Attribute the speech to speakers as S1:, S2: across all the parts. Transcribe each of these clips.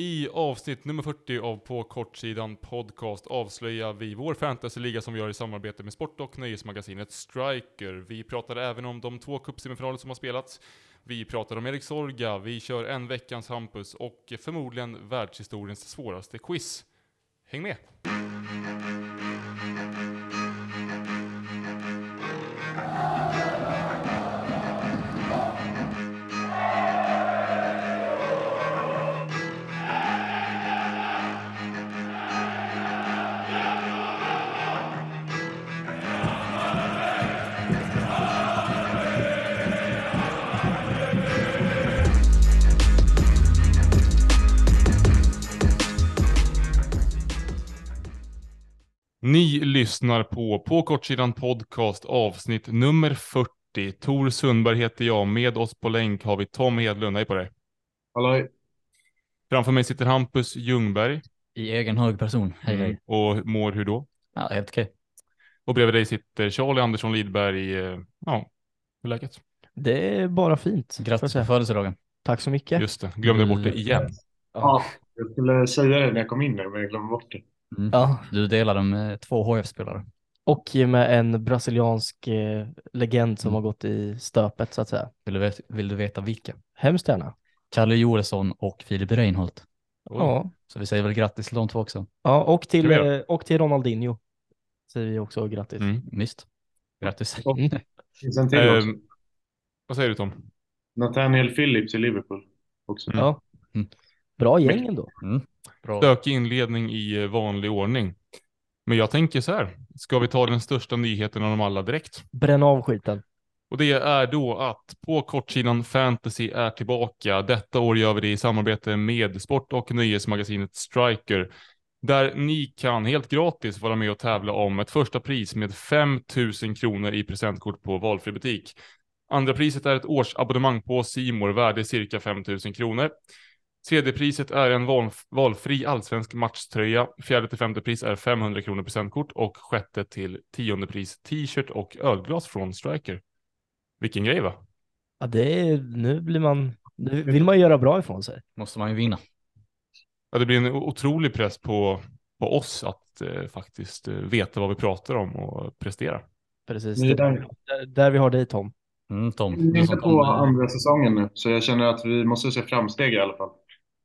S1: I avsnitt nummer 40 av På kortsidan podcast avslöjar vi vår fantasyliga som vi gör i samarbete med sport och nöjesmagasinet Striker. Vi pratar även om de två cupsemifinaler som har spelats. Vi pratar om Erik Sorga, vi kör en veckans Hampus och förmodligen världshistoriens svåraste quiz. Häng med! Ni lyssnar på På kortsidan podcast avsnitt nummer 40. Tor Sundberg heter jag. Med oss på länk har vi Tom Hedlund. Hej på dig.
S2: Halloj.
S1: Framför mig sitter Hampus Ljungberg.
S3: I egen hög person. Hej
S1: Mm.
S3: hej.
S1: Och mår hur då?
S3: Ja, helt okej.
S1: Och bredvid dig sitter Charlie Andersson Lidberg. eh, Ja, hur är läget?
S4: Det är bara fint.
S3: Grattis på födelsedagen.
S4: Tack så mycket.
S1: Just det, glömde bort det igen.
S2: Ja, jag skulle säga det när jag kom in här, men jag glömde bort det.
S3: Mm.
S4: Ja,
S3: Du delade med två HF-spelare.
S4: och med en brasiliansk eh, legend som
S3: Mm.
S4: har gått i stöpet så att säga.
S3: Vill du, vet, vill du veta vilka?
S4: Hemskt gärna.
S3: Kalle Joelsson och Filip Reinholdt.
S1: Oj.
S4: Ja.
S3: Så vi säger väl grattis till de två också.
S4: ja, och till, eh, och till Ronaldinho säger vi också grattis.
S1: Mm.
S3: Visst. Grattis.
S4: Mm.
S1: Ehm, vad säger du Tom?
S2: Nathaniel Phillips i Liverpool också.
S1: Mm.
S4: Ja.
S3: Mm.
S4: Bra gäng ändå.
S3: Bra.
S1: Stökig inledning i eh, vanlig ordning. Men jag tänker så här, ska vi ta den största nyheten av dem alla direkt?
S4: Bränn av skiten.
S1: Och det är då att på kortsidan Fantasy är tillbaka. Detta år gör vi det i samarbete med sport och nöjesmagasinet Striker. Där ni kan helt gratis vara med och tävla om ett första pris med 5 000 kronor i presentkort på valfri butik. Andra priset är ett årsabonnemang på Simor värde cirka 5 000 kronor. Tredje priset är en val, valfri allsvensk matchtröja. Fjärde till femte pris är 500 kronor presentkort och sjätte till tionde pris t-shirt och ölglas från Striker. Vilken grej va?
S4: Ja, det är, nu blir man, nu vill man göra bra ifrån sig.
S3: Måste man ju vinna.
S1: Ja, det blir en otrolig press på, på oss att eh, faktiskt eh, veta vad vi pratar om och prestera.
S4: Precis. Det,
S2: där.
S4: där, vi har dig Tom.
S3: Mm, Tom.
S2: Vi är inte på andra säsongen nu, så jag känner att vi måste se framsteg i alla fall.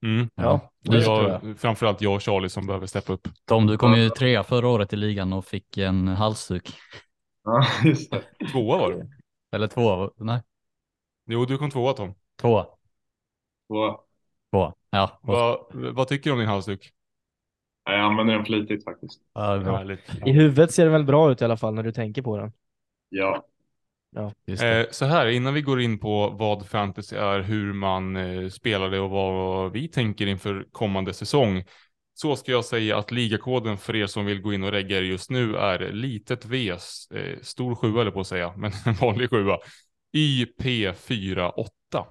S1: Mm.
S4: Ja, det jag.
S1: jag, framförallt jag och Charlie som behöver steppa upp.
S3: Tom, du kom ju trea förra året i ligan och fick en halsduk.
S2: Ja, just det.
S1: Tvåa var du?
S3: Eller två, nej,
S1: Jo, du kom tvåa Tom.
S3: tvåa.
S2: Och,
S3: Tvåa. Ja.
S1: Va, vad tycker du om din halsduk?
S2: ja, jag använder den flitigt faktiskt.
S3: ja.
S4: I huvudet ser det väl bra ut i alla fall när du tänker på den.
S2: Ja.
S3: Just det.
S1: Eh, så här, innan vi går in på vad fantasy är, hur man eh, spelar det och vad vi tänker inför kommande säsong. Så ska jag säga att ligakoden för er som vill gå in och regga er just nu är litet V, eh, stor sjua eller på att säga, men en vanlig sjua. YP48.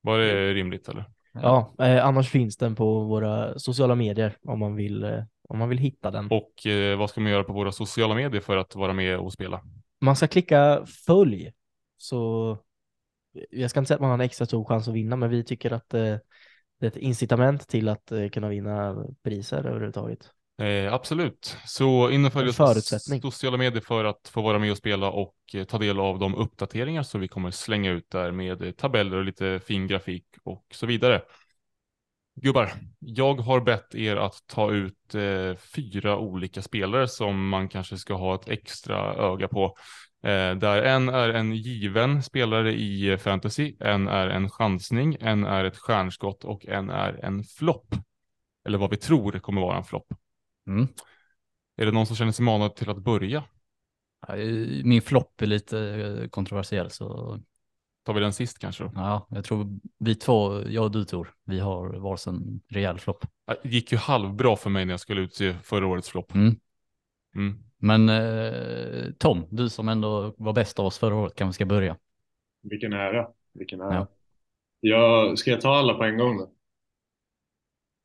S1: Var det rimligt eller?
S4: Ja, eh, annars finns den på våra sociala medier om man vill, eh, om man vill hitta den.
S1: Och eh, vad ska man göra på våra sociala medier för att vara med och spela?
S4: Man ska klicka följ, så jag ska inte säga att man har en extra stor chans att vinna, men vi tycker att eh, det är ett incitament till att eh, kunna vinna priser överhuvudtaget.
S1: Eh, absolut. Så in och följ oss på sociala medier för att få vara med och spela och eh, ta del av de uppdateringar som vi kommer slänga ut där med tabeller och lite fin grafik och så vidare. Gubbar, jag har bett er att ta ut eh, fyra olika spelare som man kanske ska ha ett extra öga på. Eh, där en är en given spelare i eh, fantasy, en är en chansning, en är ett stjärnskott och en är en flopp. Eller vad vi tror kommer vara en flopp.
S3: Mm.
S1: Är det någon som känner sig manad till att börja?
S3: Ja, Min flopp är lite eh, kontroversiell så
S1: Tar vi den sist kanske då?
S3: ja, jag tror vi två, jag och du Tor, vi har varsin rejäl flopp.
S1: Det gick ju halvbra för mig när jag skulle utse förra årets flopp.
S3: Mm.
S1: Mm.
S3: Men eh, Tom, du som ändå var bäst av oss förra året kanske ska börja.
S2: Vilken ära. Vilken ära.
S3: Ja.
S2: Jag, ska jag ta alla på en gång då?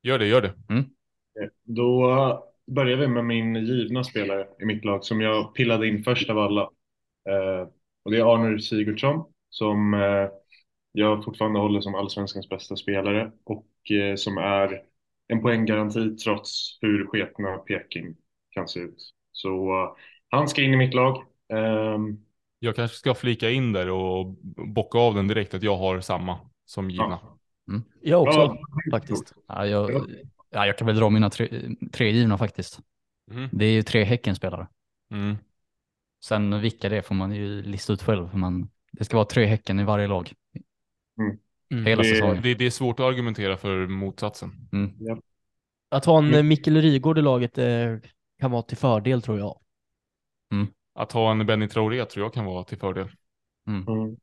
S1: Gör det, gör det.
S2: Då börjar vi med min givna spelare i mitt lag som jag pillade in först av alla. Eh, och det är Arnur Sigurdsson som eh, jag fortfarande håller som allsvenskans bästa spelare och eh, som är en poänggaranti trots hur sketna Peking kan se ut. Så uh, han ska in i mitt lag. Um,
S1: jag kanske ska flika in där och bocka av den direkt att jag har samma som givna.
S2: Ja.
S3: Mm.
S4: Jag också
S2: Ja,
S4: faktiskt.
S3: Ja, jag, ja, jag kan väl dra mina tre, tre givna faktiskt.
S1: Mm.
S3: Det är ju tre Häckenspelare.
S1: Mm.
S3: Sen vilka det är får man ju lista ut själv. För man, det ska vara tre Häcken i varje lag.
S4: Mm.
S3: Hela
S2: Det-
S3: säsongen.
S1: Det, det är svårt att argumentera för motsatsen.
S3: Mm.
S4: Att ha en
S2: Mm.
S4: Mikkel Rygård i laget eh, kan vara till fördel tror jag.
S1: Att ha en Benny Traoré tror jag kan vara till fördel.
S2: Mm.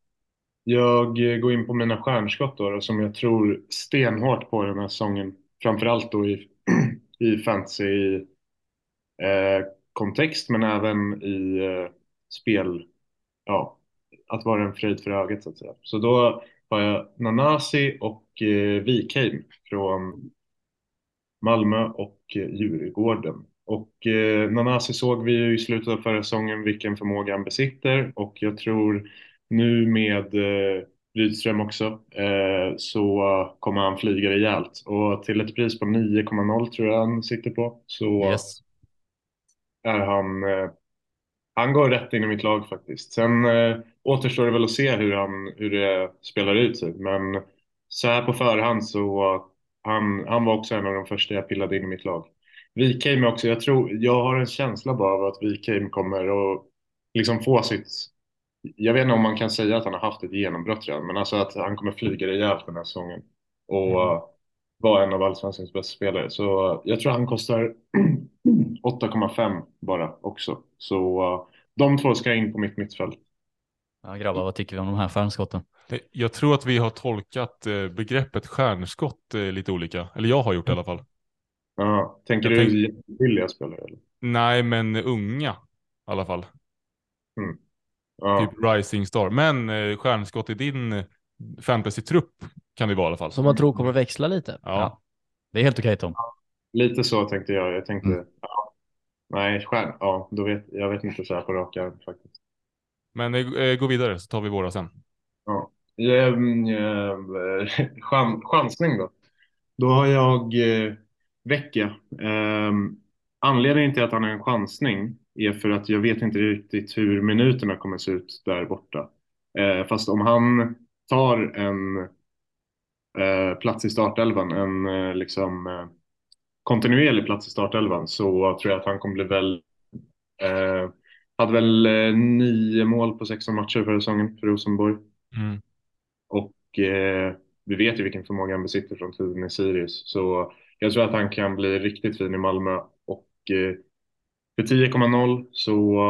S2: Jag eh, går in på mina stjärnskott då, då, som jag tror stenhårt på den här säsongen. Framförallt då i, i fantasy eh, kontext men även i eh, spel. Ja, att vara en fröjd för ögat så att säga. Så då har jag Nanasi och eh, Wikheim från Malmö och eh, Djurgården. Och eh, Nanasi såg vi ju i slutet av förra säsongen vilken förmåga han besitter och jag tror nu med eh, Rydström också eh, så kommer han flyga rejält och till ett pris på 9,0 tror jag han sitter på så
S3: Yes.
S2: är han eh, han går rätt in i mitt lag faktiskt. Sen eh, återstår det väl att se hur, han, hur det spelar ut sig. Men så här på förhand så han, han var också en av de första jag pillade in i mitt lag. Wikheim också, jag tror, jag har en känsla bara av att Wikheim kommer att liksom få sitt, jag vet inte om man kan säga att han har haft ett genombrott redan, men alltså att han kommer flyga rejält den här säsongen. Och
S1: Mm.
S2: vara en av allsvenskans bästa spelare. Så jag tror han kostar 8,5 bara också. Så de två ska in på mitt mittfält.
S3: Ja, grabbar, vad tycker vi om de här stjärnskotten?
S1: Eh, Jag tror att vi har tolkat eh, begreppet stjärnskott eh, lite olika. Eller jag har gjort det i alla fall.
S2: Ja, tänker
S1: Jag
S2: du billiga spelare? Eller?
S1: Nej, men unga i alla fall.
S2: Ja.
S1: Typ Rising Star. Men stjärnskott i din fantasy-trupp kan det vara i alla fall.
S4: Som man tror kommer växla lite.
S1: Ja.
S3: Ja. Det är helt okej Tom.
S2: Lite så tänkte jag. Jag tänkte,
S3: Mm.
S2: ja. Nej, stjärn, ja, då vet, jag vet inte så här på rak arm faktiskt.
S1: Men eh, gå vidare så tar vi våra sen.
S2: Ja. Ehm, ehm, chansning då. Då har jag eh, Vecchia. Ehm, anledningen till att han är en chansning är för att jag vet inte riktigt hur minuterna kommer se ut där borta. Eh, fast om han tar en eh, plats i startelvan, en eh, liksom eh, kontinuerlig plats i startelvan så tror jag att han kommer bli väl eh, hade väl eh, nio mål på 16 matcher förra säsongen för Rosenborg.
S1: Mm.
S2: Och eh, vi vet ju vilken förmåga han besitter från tiden i Sirius. Så jag tror att han kan bli riktigt fin i Malmö. Och eh, för 10,0 så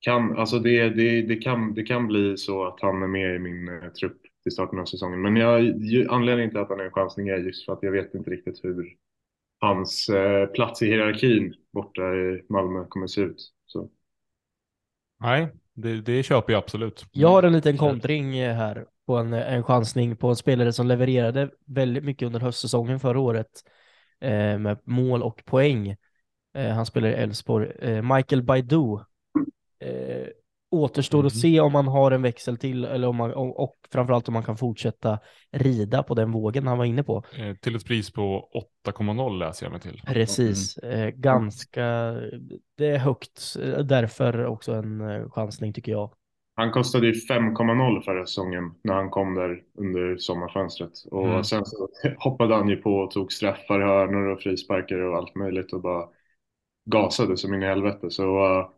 S2: kan, alltså det, det, det, kan, det kan bli så att han är med i min eh, trupp till starten av säsongen. Men jag, ju, anledningen till att han är en chansning är just för att jag vet inte riktigt hur hans eh, plats i hierarkin borta i Malmö kommer se ut.
S1: Nej, det, det köper jag absolut.
S4: Jag har en liten kontring eh, här på en, en chansning på en spelare som levererade väldigt mycket under höstsäsongen förra året eh, med mål och poäng. Eh, han spelar i Elfsborg. Eh, Michael Baidu. Återstår att
S1: Mhm.
S4: se om man har en växel till eller om man, och, och framförallt om man kan fortsätta rida på den vågen han var inne på.
S1: Eh, till ett pris på 8,0 läser jag mig till.
S4: Precis, eh, ganska, det är högt, eh, därför också en eh, chansning tycker jag.
S2: Han kostade ju 5,0 förra säsongen när han kom där under sommarfönstret. Och
S1: Mm.
S2: sen så hoppade han ju på och tog straffar, hörnor och frisparkar och allt möjligt och bara gasade som in i helvete. Så uh,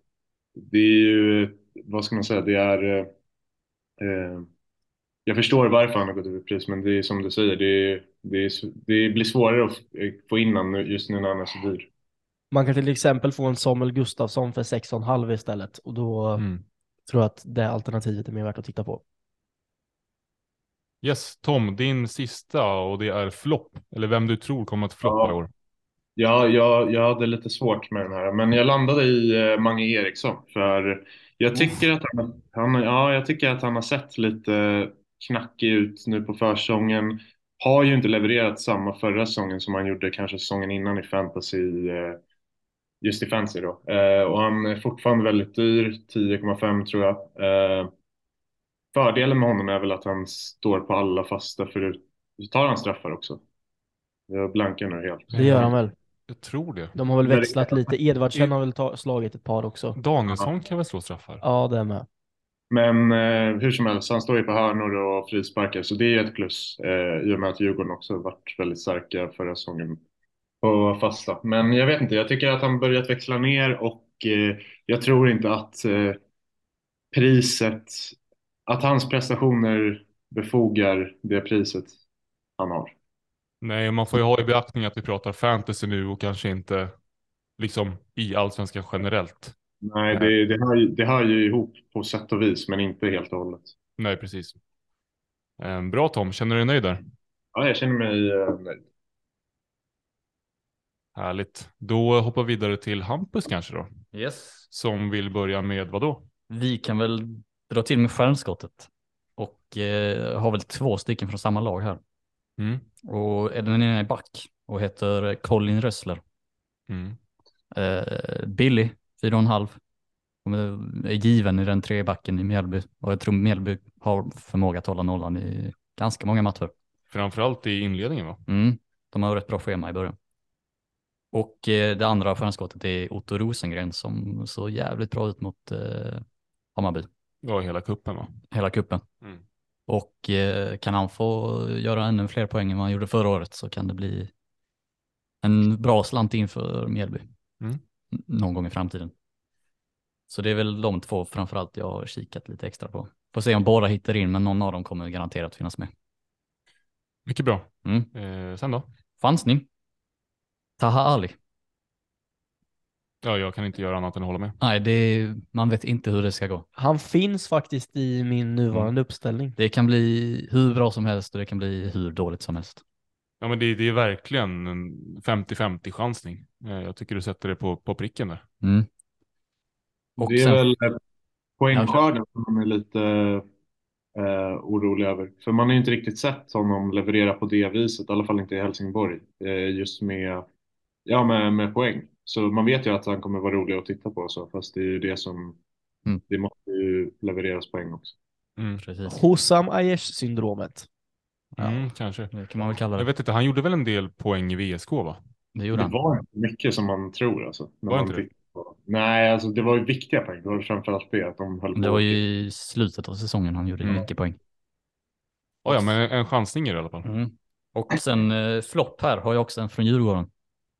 S2: det är ju, vad ska man säga, det är... Uh, uh, jag förstår varför han har gått upp i pris, men det är som du säger, det, är, det, är, det blir svårare att f- få in honom just nu när han är så dyr.
S4: Man kan till exempel få en Samuel Gustafsson för 6,5 istället och då
S1: Mm.
S4: tror jag att det alternativet är mer värt att titta på.
S1: Yes, Tom, din sista och det är flopp. Eller vem du tror kommer att floppa
S2: Ja.
S1: i år.
S2: Ja, jag, jag hade lite svårt med den här, men jag landade i eh, Mange Eriksson för jag tycker att han, han, ja, jag tycker att han har sett lite knackig ut nu på försäsongen. Har ju inte levererat samma förra säsongen som han gjorde kanske säsongen innan i fantasy, eh, just i fantasy då. Eh, och han är fortfarande väldigt dyr, 10,5 tror jag. Fördelen med honom är väl att han står på alla fasta förut. Tar han straffar också? Jag blankar nu helt.
S4: Det gör han väl.
S1: Jag tror det.
S4: De har väl växlat lite. Edvardsen har väl ta- slagit ett par också.
S1: Danielsson kan väl slå straffar?
S4: Ja, det är med.
S2: Men eh, hur som helst, han står ju på hörnor och frisparkar så det är ju ett plus eh, i och med att Djurgården också varit väldigt starka förra säsongen på fasta. Men jag vet inte, jag tycker att han börjat växla ner och eh, jag tror inte att eh, priset, att hans prestationer befogar det priset han har.
S1: Nej, man får ju ha i beaktning att vi pratar fantasy nu och kanske inte liksom i allsvenskan generellt.
S2: Nej, det, det, hör, ju- det hör ju ihop på sätt och vis, men inte helt och hållet.
S1: Nej, precis. Eh, Bra Tom, känner du dig nöjd där?
S2: Ja, jag känner mig eh, nöjd.
S1: Härligt. Då hoppar vi vidare till Hampus kanske då,
S3: Yes.
S1: som vill börja med vad då?
S3: Vi kan väl dra till med stjärnskottet. Och eh, har väl två stycken från samma lag här.
S1: Mm.
S3: Och den ena är back och heter Colin Rössler.
S1: Mm.
S3: Eh, Billy, 4,5. Hon är given i den trebacken i Mjällby. Och jag tror Mjällby har förmåga att hålla nollan i ganska många matcher.
S1: Framförallt i inledningen va?
S3: Mm. De har rätt bra schema i början. Och eh, det andra stjärnskottet är Otto Rosengren som såg jävligt bra ut mot eh, Hammarby.
S1: Ja, hela kuppen va?
S3: Hela kuppen.
S1: Mm.
S3: Och eh, kan han få göra ännu fler poäng än vad han gjorde förra året så kan det bli en bra slant inför Mjällby.
S1: Mm.
S3: Någon gång i framtiden. Så det är väl de två framförallt jag har kikat lite extra på. Får se om båda hittar in, men någon av dem kommer garanterat finnas med.
S1: Mycket bra.
S3: Mm.
S1: Eh, sen då?
S3: Chansning. Taha Ali.
S1: Ja, jag kan inte göra annat än att hålla med.
S3: Nej, det är, man vet inte hur det ska gå.
S4: Han finns faktiskt i min nuvarande
S1: Mm.
S4: uppställning.
S3: Det kan bli hur bra som helst och det kan bli hur dåligt som helst.
S1: Ja, men det, det är verkligen en 50-50 chansning. Eh, jag tycker du sätter det på, på pricken där.
S3: Mm. Och
S2: det är
S3: sen-
S2: väl eh, poängskörden som man är lite eh, orolig över. För man har ju inte riktigt sett honom leverera på det viset, i alla fall inte i Helsingborg, eh, just med, ja, med, med poäng. Så man vet ju att han kommer vara rolig att titta på, så, fast det är ju det som,
S3: Mm.
S2: det måste ju levereras poäng också.
S1: Mm.
S3: Precis.
S4: Hosam Aiesh-syndromet.
S1: Mm, kanske.
S3: Det kan man väl kalla
S1: Jag
S3: det.
S1: vet inte, han gjorde väl en del poäng i VSK va?
S3: Det gjorde
S2: Det
S3: han.
S2: var inte mycket som man tror alltså. När
S1: Var
S2: man
S1: inte det?
S2: på. Nej, alltså det var ju viktiga poäng. Det var framförallt det att de höll
S3: Det
S2: på.
S3: var ju i slutet av säsongen han gjorde
S1: Mm.
S3: mycket poäng.
S1: Oh, ja, men en, chansning det i alla fall.
S3: Mm. Och sen eh, flopp här har jag också en från Djurgården.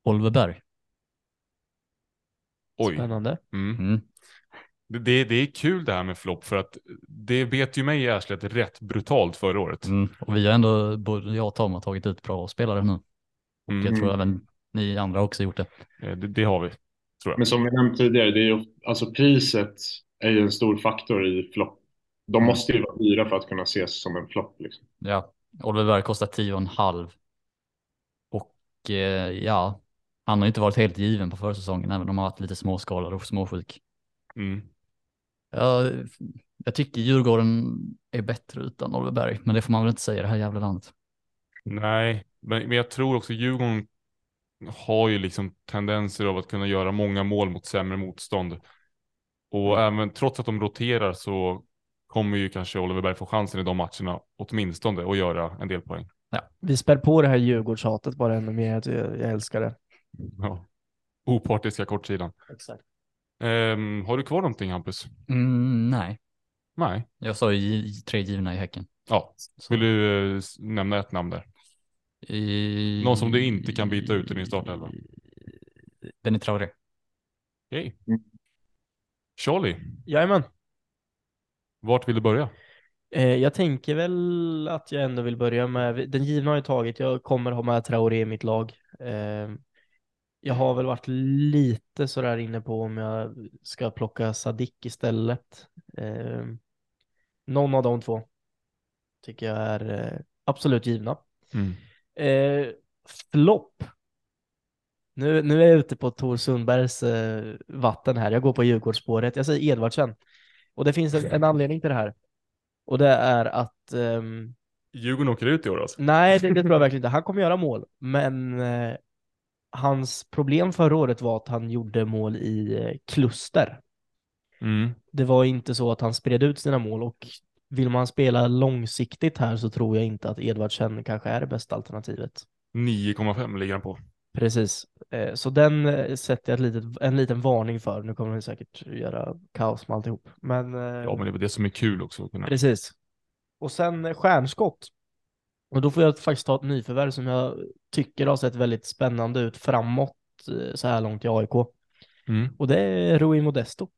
S3: Oliver Berg.
S1: Oj.
S4: Spännande.
S1: Mm.
S3: Mm.
S1: Det, det, det är kul det här med flopp för att det bet ju mig i arslet rätt brutalt förra året.
S3: Mm. Och vi har ändå, både jag och Tom har tagit ut bra spelare nu. Och
S1: Mm.
S3: jag tror även ni andra också gjort det.
S1: Eh, Det, det har vi, tror jag.
S2: Men som vi nämnt tidigare, det är ju, alltså priset är ju en stor faktor i flopp. De
S3: Mm.
S2: måste ju vara dyra för att kunna ses som en flopp. Liksom.
S3: Ja, Oliver Berg kostar 10,5. Och eh, ja, han har inte varit helt given på försäsongen, även om han har varit lite småskadad och småsjuk.
S1: Mm.
S3: Ja, jag tycker Djurgården är bättre utan Oliver Berg, men det får man väl inte säga i det här jävla landet.
S1: Nej, men, men jag tror också Djurgården har ju liksom tendenser av att kunna göra många mål mot sämre motstånd. Och även trots att de roterar så kommer ju kanske Oliver Berg få chansen i de matcherna åtminstone att göra en del poäng.
S4: Vi spär på det här Djurgårdshatet bara ännu mer. Jag, jag älskar det.
S1: Ja. Opartiska kortsidan.
S4: Exakt.
S1: Ehm, har du kvar någonting Hampus?
S3: Mm, nej,
S1: Nej.
S3: jag sa ju tre givna i Häcken.
S1: Ja,
S3: Så,
S1: vill du s- nämna ett namn där?
S3: i,
S1: Någon som du inte kan byta ut i din startelva?
S3: Benny Traoré.
S1: Okej.
S2: Mm.
S1: Charlie,
S4: Jajamän.
S1: vart vill du börja?
S4: Eh, jag tänker väl att jag ändå vill börja med, den givna har jag tagit, jag kommer ha med Traoré i mitt lag. Eh, jag har väl varit lite sådär inne på om jag ska plocka Sadik istället. Eh, någon av de två tycker jag är eh, absolut givna.
S1: Mm.
S4: Eh, flopp. Nu, nu är jag ute på Tor Sundbergs eh, vatten här. Jag går på Djurgårdsspåret. Jag säger Edvardsen. Och det finns en, en anledning till det här. Och det är att ehm,
S1: Djurgården åker ut i år alltså?
S4: nej, det, det tror jag verkligen inte. Han kommer göra mål, men eh, hans problem förra året var att han gjorde mål i eh, kluster.
S1: Mm.
S4: Det var inte så att han spred ut sina mål och vill man spela långsiktigt här så tror jag inte att Edvardsen kanske är det bästa alternativet.
S1: 9,5 ligger han på.
S4: Precis, eh, så den eh, sätter jag litet, en liten varning för. Nu kommer det säkert göra kaos med alltihop. Men,
S1: Ja, men det är det som är kul också.
S4: precis. Och sen stjärnskott. Och då får jag faktiskt ta ett nyförvärv som jag tycker har sett väldigt spännande ut framåt eh, så här långt i AIK.
S1: Mm.
S4: Och det är Rui Modesto.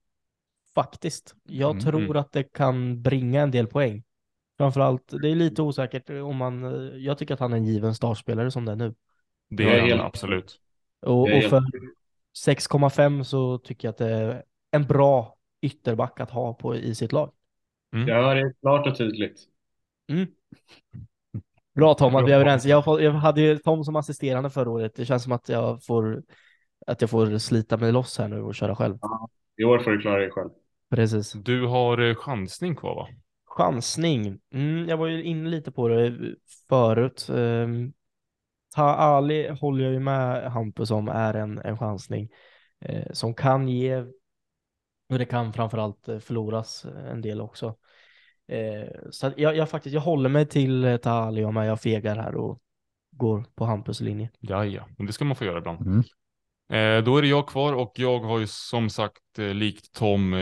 S4: Faktiskt. Jag
S1: Mm.
S4: tror att det kan bringa en del poäng. Framförallt, det är lite osäkert om man, eh, jag tycker att han är en given startspelare som det är nu.
S1: Det
S2: är
S1: han
S2: helt-
S1: absolut.
S4: Och, och för 6,5 så tycker jag att det är en bra ytterback att ha på, i sitt lag.
S1: Mm.
S2: Ja, det är klart och tydligt.
S4: Mm. Bra Tom, att vi är överens. Jag, får, jag hade ju Tom som assisterande förra året. Det känns som att jag får, att jag får slita mig loss här nu och köra själv.
S2: I år får du klara dig själv.
S4: Precis.
S1: Du har eh, chansning kvar va?
S4: Chansning. Mm, jag var ju inne lite på det förut. Um, Ta Ali håller jag ju med Hampus om är en, en chansning eh, som kan ge, och det kan framförallt eh, förloras en del också. Eh, så jag, jag faktiskt, jag håller mig till eh, Ta Ali om jag fegar här och går på Hampus linje.
S1: Ja, ja, men det ska man få göra ibland.
S3: Mm.
S1: Eh, då är det jag kvar och jag har ju som sagt eh, likt Tom eh,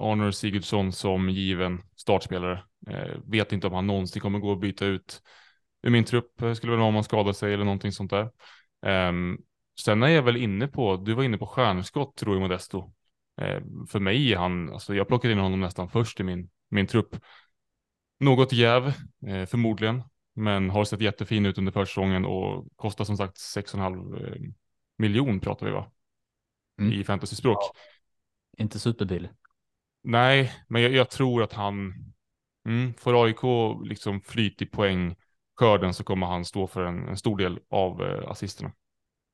S1: Arnor Sigurdsson som given startspelare. Eh, vet inte om han någonsin kommer gå och byta ut ur min trupp. Skulle väl vara om han skadar sig eller någonting sånt där. Ehm, sen är jag väl inne på, du var inne på stjärnskott Rui Modesto. Eh, för mig är han, alltså jag plockade in honom nästan först i min, min trupp. Något jäv, eh, förmodligen, men har sett jättefin ut under försäsongen och kostar som sagt 6,5 eh, miljon pratar vi va?
S3: Mm.
S1: I fantasyspråk.
S3: Inte superbillig.
S1: Nej, men jag, jag tror att han, mm, får AIK liksom flyt i poängskörden så kommer han stå för en, en stor del av eh, assisterna.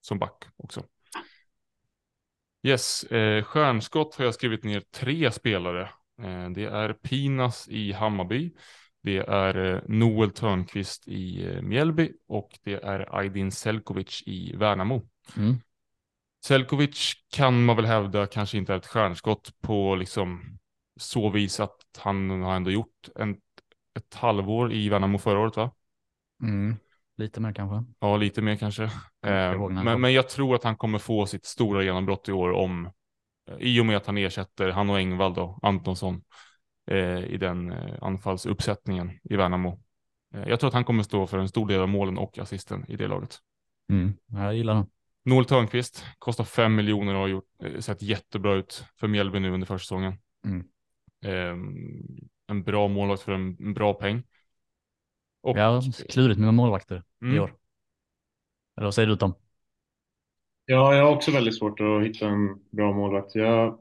S1: Som back också. Yes, eh, stjärnskott har jag skrivit ner tre spelare. Eh, det är Pinas i Hammarby. Det är eh, Noel Törnqvist i eh, Mjällby och det är Aydin Selkovic i Värnamo.
S3: Mm.
S1: Selkovic kan man väl hävda kanske inte är ett stjärnskott på liksom så vis att han har ändå gjort en, ett halvår i Värnamo förra året va?
S3: Mm. Lite mer kanske.
S1: Ja, lite mer kanske. Eh, men, men jag tror att han kommer få sitt stora genombrott i år om i och med att han ersätter han och Engvall då, Antonsson eh, i den eh, anfallsuppsättningen i Värnamo. Eh, jag tror att han kommer stå för en stor del av målen och assisten i det laget.
S3: Mm. Jag gillar den.
S1: Noel Törnqvist kostar 5 miljoner och har gjort, eh, sett jättebra ut för Mjällby nu under försäsongen.
S3: Mm.
S1: Ehm, en bra målvakt för en, en bra peng. Och,
S3: Ja, klurigt med målvakter
S1: Mm.
S3: i år. Eller vad säger du Tom?
S2: Ja, jag har också väldigt svårt att hitta en bra målvakt. Jag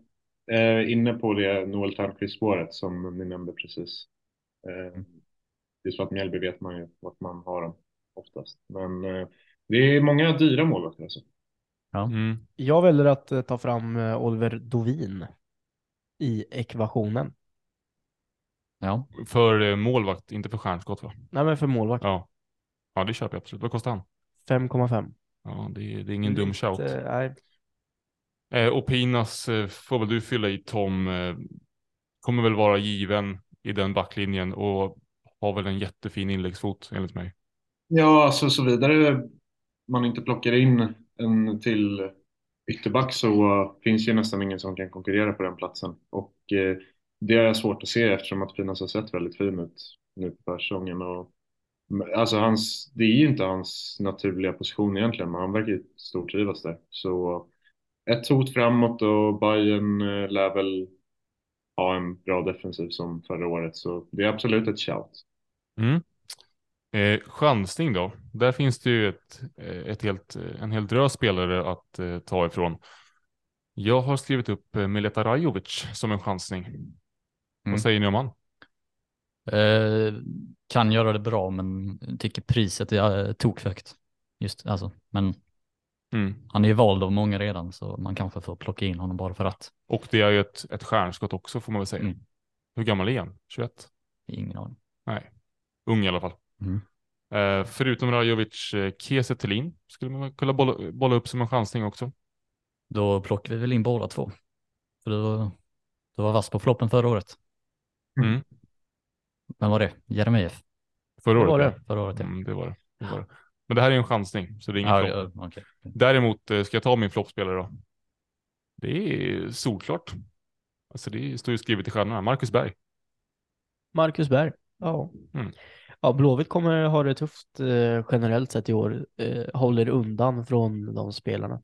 S2: är inne på det Noel Törnqvist-spåret som ni nämnde precis. Eh, Det är så att Mjällby vet man ju vart man har dem oftast. Men eh, det är många dyra målvakter alltså.
S1: mm,
S4: Jag väljer att eh, ta fram Oliver Dovin i ekvationen.
S3: Ja,
S1: för målvakt, inte för stjärnskott va?
S4: Nej men för målvakt,
S1: Ja. Ja, det köper jag absolut. Vad kostar han?
S4: 5,5.
S1: Ja, det är, det är ingen dum shout.
S4: Nej.
S1: Eh, och Pinas eh, får väl du fylla i Tom. Eh, kommer väl vara given i den backlinjen och har väl en jättefin inläggsfot enligt mig.
S2: Ja, alltså så vidare man inte plockar in en till ytterback så uh, finns ju nästan ingen som kan konkurrera på den platsen. Och eh, det är svårt att se eftersom att Pinas har sett väldigt fin ut nu på försäsongen. Och, alltså hans, det är ju inte hans naturliga position egentligen, men han verkar ju stortrivas där. Så ett hot framåt och Bayern eh, lär väl ha en bra defensiv som förra året. Så det är absolut ett shout.
S1: Mm. Eh, chansning då. Där finns det ju ett, eh, ett helt, en hel drös spelare att eh, ta ifrån. Jag har skrivit upp eh, Mileta Rajovic som en chansning.
S3: Mm.
S1: Vad säger ni om han?
S3: Eh, kan göra det bra men tycker priset är eh, tokhögt. Just alltså, men
S1: Mm.
S3: han är ju vald av många redan så man kanske får plocka in honom bara för att.
S1: Och det är ju ett, ett stjärnskott också får man väl säga.
S3: Mm.
S1: Hur gammal är han? 21?
S3: Ingen aning.
S1: Nej, ung i alla fall.
S3: Mm.
S1: Eh, förutom Rajovic, eh, Kiese Thelin skulle man kunna bolla, bolla upp som en chansning också.
S3: Då plockar vi väl in båda två. För du, var- du var vass på floppen förra året.
S1: Mm.
S3: Vem var det? Jeremejeff?
S1: Förra
S4: Det
S1: året.
S4: var
S1: ja.
S4: det.
S3: Förra året ja.
S1: Mm, det var det. det var det. Men det här är en chansning, så det är ingen
S3: Ja,
S1: flopp.
S3: ja, okej.
S1: Däremot, eh, ska jag ta min floppspelare då? Det är solklart. Alltså det står ju skrivet i stjärnorna. Marcus Berg.
S4: Marcus Berg. Ja.
S1: Mm.
S4: Ja, Blåvitt kommer ha det tufft eh, generellt sett i år. Eh, håller undan från de spelarna.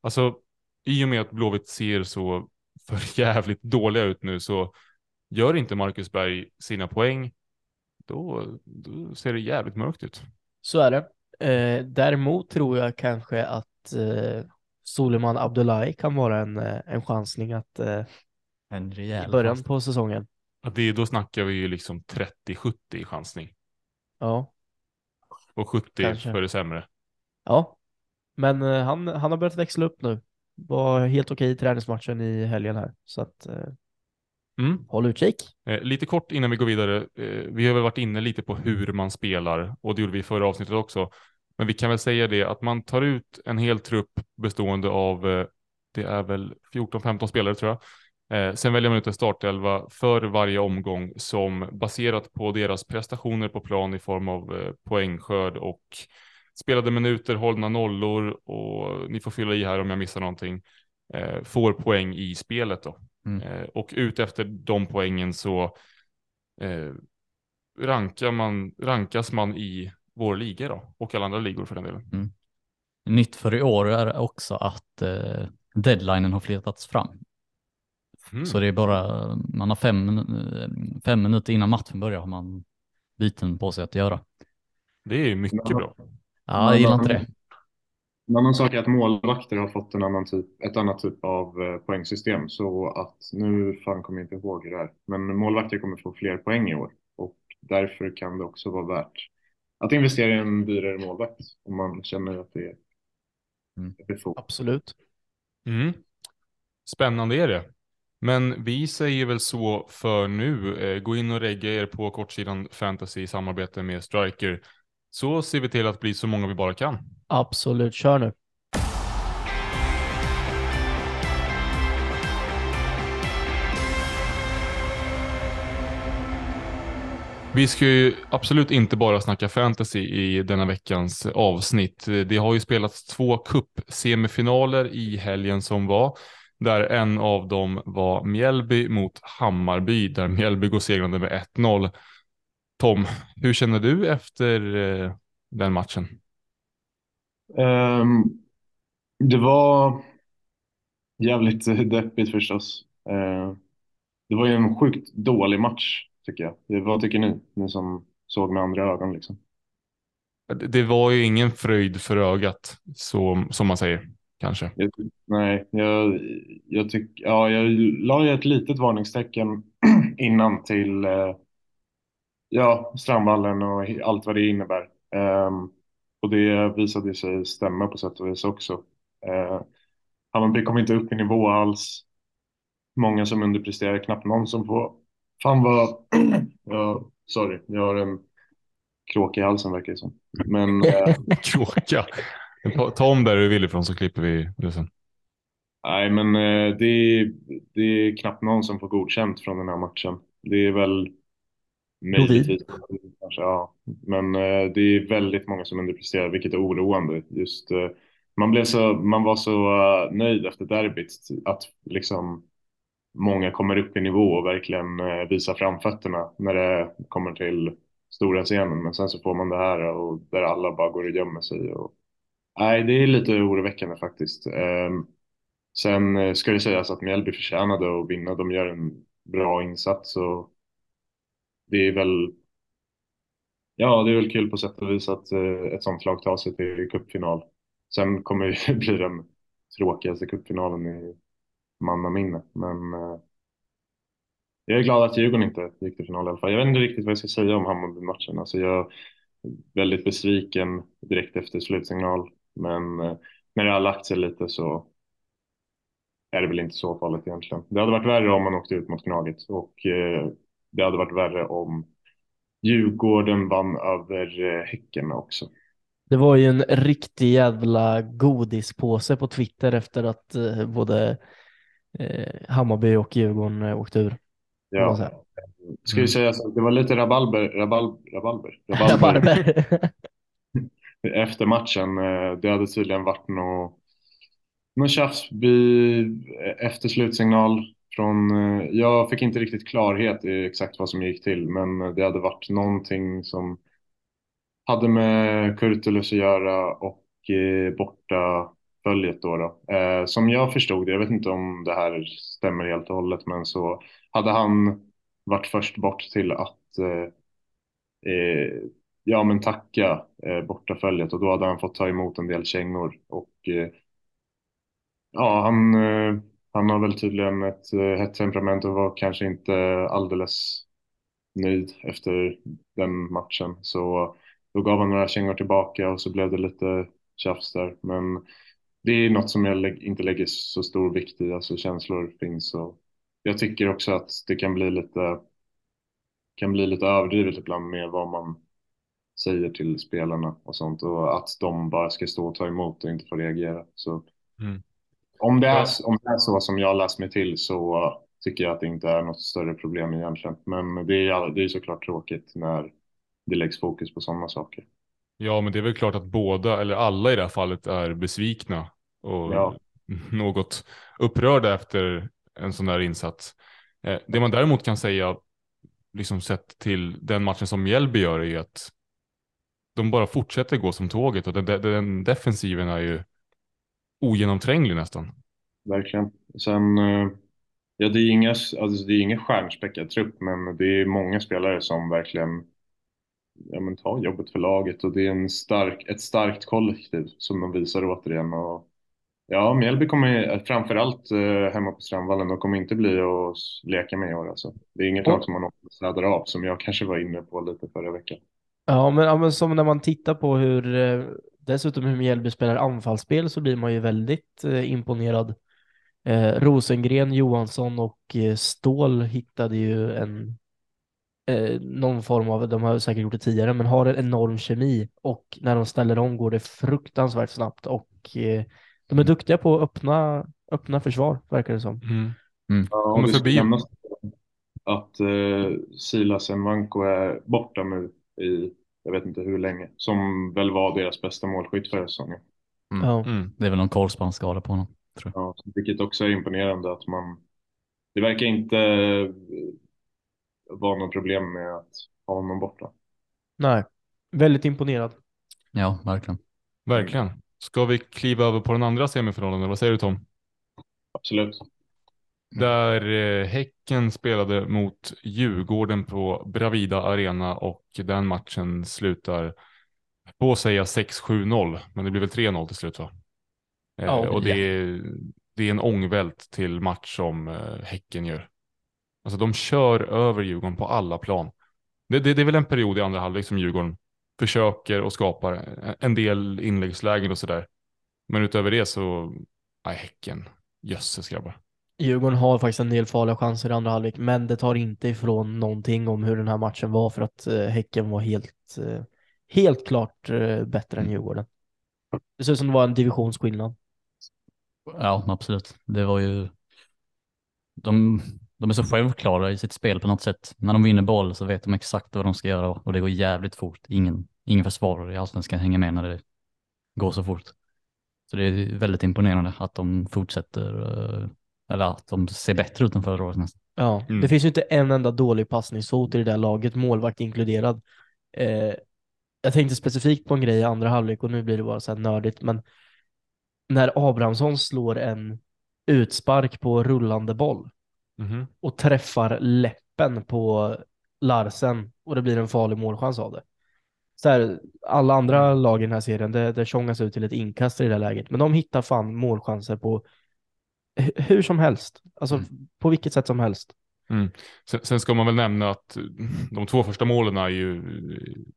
S1: Alltså, i och med att Blåvitt ser så för jävligt dåliga ut nu så gör inte Marcus Berg sina poäng, då, då ser det jävligt mörkt ut.
S4: Så är det. Eh, däremot tror jag kanske att eh, Suleiman Abdullahi kan vara en, eh, en chansning att eh,
S3: En
S4: i början
S3: chans.
S4: på säsongen.
S1: Att det, då snackar vi ju liksom 30-70 i chansning.
S4: Ja,
S1: Och 70
S4: Kanske.
S1: för det sämre.
S4: ja. Men eh, han, han har börjat växla upp nu. Var helt okej i träningsmatchen i helgen här. Så att eh,
S1: Mm.
S4: håll utkik.
S1: Eh, lite kort innan vi går vidare. Eh, vi har väl varit inne lite på hur man spelar och det gjorde vi i förra avsnittet också. Men vi kan väl säga det att man tar ut en hel trupp bestående av, eh, det är väl 14-15 spelare tror jag. Eh, sen väljer man ut en startelva för varje omgång som baserat på deras prestationer på plan i form av eh, poängskörd och spelade minuter, hållna nollor och ni får fylla i här om jag missar någonting. Eh, får poäng i spelet då.
S3: Mm.
S1: Eh, och ut efter de poängen så eh, rankar man, rankas man i vår liga då, och alla andra ligor för den delen.
S3: Nytt för i år är också att eh, deadlinen har flyttats fram.
S1: Mm.
S3: Så det är bara, man har fem, fem minuter innan matchen börjar har man byten på sig att göra.
S1: Det är ju mycket bra.
S3: Ja, jag gillar inte det.
S2: En annan sak är att målvakter har fått en annan typ, ett annat typ av eh, poängsystem. Så att nu fan kommer jag inte ihåg det är. Men målvakter kommer få fler poäng i år. Och därför kan det också vara värt att investera i en dyrare målvakt. Om man känner att det är
S3: Mm.
S2: befogat.
S4: Absolut.
S1: Mm. Spännande är det. Men vi säger väl så för nu. Eh, gå in och regga er på kortsidan fantasy i samarbete med Striker. Så ser vi till att bli så många vi bara kan.
S4: Absolut. Kör nu.
S1: Vi ska ju absolut inte bara snacka fantasy i denna veckans avsnitt. Det har ju spelats två cup-semifinaler i helgen som var, där en av dem var Mjällby mot Hammarby, där Mjällby går segrande med 1-0. Tom, hur känner du efter eh, den matchen?
S2: Ehm, det var jävligt deppigt förstås. Eh, det var ju en sjukt dålig match tycker jag. Vad tycker ni? Ni som såg med andra ögon liksom.
S1: Det- var ju ingen fröjd för ögat, så, som man säger, kanske.
S2: Jag, nej, jag, jag tycker, ja, jag la ju ett litet varningstecken innan till eh, ja, Strandvallen och allt vad det innebär. Ehm, och det visade sig stämma på sätt och vis också. Hammarby kom inte upp i nivå alls. Många som underpresterar, knappt någon som får. Fan vad, ja, sorry, jag har en kråka i halsen verkar det som. Men eh,
S1: Kråka. Ta, ta om där du vill ifrån så klipper vi det sen.
S2: Nej, men eh, det, är- det är knappt någon som får godkänt från den här matchen. Det är väl möjligtvis kanske, ja. Men eh, det är väldigt många som underpresterar, vilket är oroande. Just, eh, man, blev så, man var så uh, nöjd efter derbyt att liksom många kommer upp i nivå och verkligen eh, visar framfötterna när det kommer till stora scenen. Men sen så får man det här och där alla bara går och gömmer sig. Och... Nej, det är lite oroväckande faktiskt. Ehm, sen eh, ska det sägas att Mjällby förtjänade att vinna. De gör en bra insats och det är väl Ja, det är väl kul på sätt och vis att eh, ett sånt lag tar sig till cupfinal. Sen kommer det bli den tråkigaste cupfinalen i mannaminne. Men eh, jag är glad att Djurgården inte gick till final i alla fall. Jag vet inte riktigt vad jag ska säga om Hammarby-matchen. Alltså jag är väldigt besviken direkt efter slutsignal. Men eh, när det har lagt sig lite så är det väl inte så farligt egentligen. Det hade varit värre om man åkte ut mot Gnaget och eh, det hade varit värre om Djurgården vann över eh, Häcken också.
S4: Det var ju en riktig jävla godispåse på Twitter efter att eh, både eh, Hammarby och Djurgården åkte ur.
S2: Ja, ska ju
S1: Mm.
S2: säga så, det var lite rabalber, rabal, rabalber, rabalber efter matchen. Det hade tydligen varit något, något tjafs efter slutsignal från, eh, jag fick inte riktigt klarhet i exakt vad som gick till, men det hade varit någonting som hade med Kurtulus att göra och eh, borta följet då. då. Eh, som jag förstod det, jag vet inte om det här stämmer helt och hållet, men så hade han varit först bort till att eh, eh, ja, men tacka eh, bortaföljet och då hade han fått ta emot en del kängor och eh, ja, han, eh, han har väl tydligen ett eh, hett temperament och var kanske inte alldeles nöjd efter den matchen. Så då gav han några kängor tillbaka och så blev det lite tjafs där. Men det är något som jag lä- inte lägger så stor vikt i, alltså känslor finns och jag tycker också att det kan bli lite kan bli lite överdrivet ibland med vad man säger till spelarna och sånt och att de bara ska stå och ta emot och inte få reagera. Så
S1: Mm
S2: om, det är, om det är så som jag läst mig till så tycker jag att det inte är något större problem egentligen. Men det är, det är såklart tråkigt när det läggs fokus på sådana saker.
S1: Ja, men det är väl klart att båda, eller alla i det här fallet, är besvikna och
S2: Ja.
S1: något upprörda efter en sån där insats. Eh, Det man däremot kan säga, liksom sett till den matchen som Mjällby gör, är att de bara fortsätter gå som tåget och den, den defensiven är ju ogenomtränglig nästan.
S2: Verkligen. Sen, eh, ja det är inga, alltså det är ingen stjärnspäckad trupp men det är många spelare som verkligen ja, men tar jobbet för laget och det är en stark, ett starkt kollektiv som de visar återigen. Och, ja, Mjällby kommer framförallt eh, hemma på Strandvallen, de kommer inte bli att leka med i år alltså. Det är inget lag som man städar av som jag kanske var inne på lite förra veckan.
S4: Ja, men, ja, men som när man tittar på hur, eh, dessutom hur Mjällby spelar anfallsspel så blir man ju väldigt eh, imponerad. Eh, Rosengren, Johansson och eh, Ståhl hittade ju en, eh, någon form av, de har säkert gjort det tidigare, men har en enorm kemi och när de ställer om går det fruktansvärt snabbt och eh, de är duktiga på att öppna, öppna försvar, verkar det som.
S1: Mm.
S2: Ja,
S1: Kommer förbi.
S2: att eh, Silas Nwanko är borta nu i, jag vet inte hur länge, som väl var deras bästa målskytt förra säsongen.
S3: Mm.
S4: Ja.
S1: Mm.
S3: Det är väl någon korsbandsskada på honom.
S2: Ja, vilket också är imponerande att man, det verkar inte eh, vara något problem med att ha honom borta.
S4: Nej, väldigt imponerad.
S3: Ja, verkligen.
S1: Verkligen. Ska vi kliva över på den andra semifinalen? eller Vad säger du Tom?
S2: Absolut.
S1: Där eh, Häcken spelade mot Djurgården på Bravida Arena och den matchen slutar på att säga 6-7-0, men det blir väl 3-0 till slut va? Eh,
S4: Ja,
S1: och det
S3: ja.
S1: är, det är en ångvält till match som eh, Häcken gör. Alltså de kör över Djurgården på alla plan. Det, det, det är väl en period i andra halvlek som Djurgården försöker och skapar en del inläggslägen och sådär. Men utöver det så, nej Häcken, jösses grabbar.
S4: Djurgården har faktiskt en del farliga chanser i andra halvlek, men det tar inte ifrån någonting om hur den här matchen var för att eh, Häcken var helt, eh, helt klart eh, bättre än Djurgården. Det ser ut som det var en divisionsskillnad.
S3: Ja, absolut. Det var ju... De, de är så självklara i sitt spel på något sätt. När de vinner boll så vet de exakt vad de ska göra och det går jävligt fort. Ingen, ingen försvarare i allsvenskan hänger med när det går så fort. Så det är väldigt imponerande att de fortsätter, eller att de ser bättre ut än förra året nästan.
S4: Ja,
S1: Mm.
S4: det finns ju inte en enda dålig passningsfot i det där laget, målvakt inkluderad. Eh, jag tänkte specifikt på en grej i andra halvlek och nu blir det bara så här nördigt, men när Abrahamsson slår en utspark på rullande boll
S1: Mhm.
S4: och träffar läppen på Larsen och det blir en farlig målchans av det. Så här, alla andra lag i den här serien, det, det tjongas ut till ett inkast i det där läget, men de hittar fan målchanser på hur som helst, alltså
S3: Mm.
S4: på vilket sätt som helst.
S1: Sen, sen ska man väl nämna att de två första målen är ju,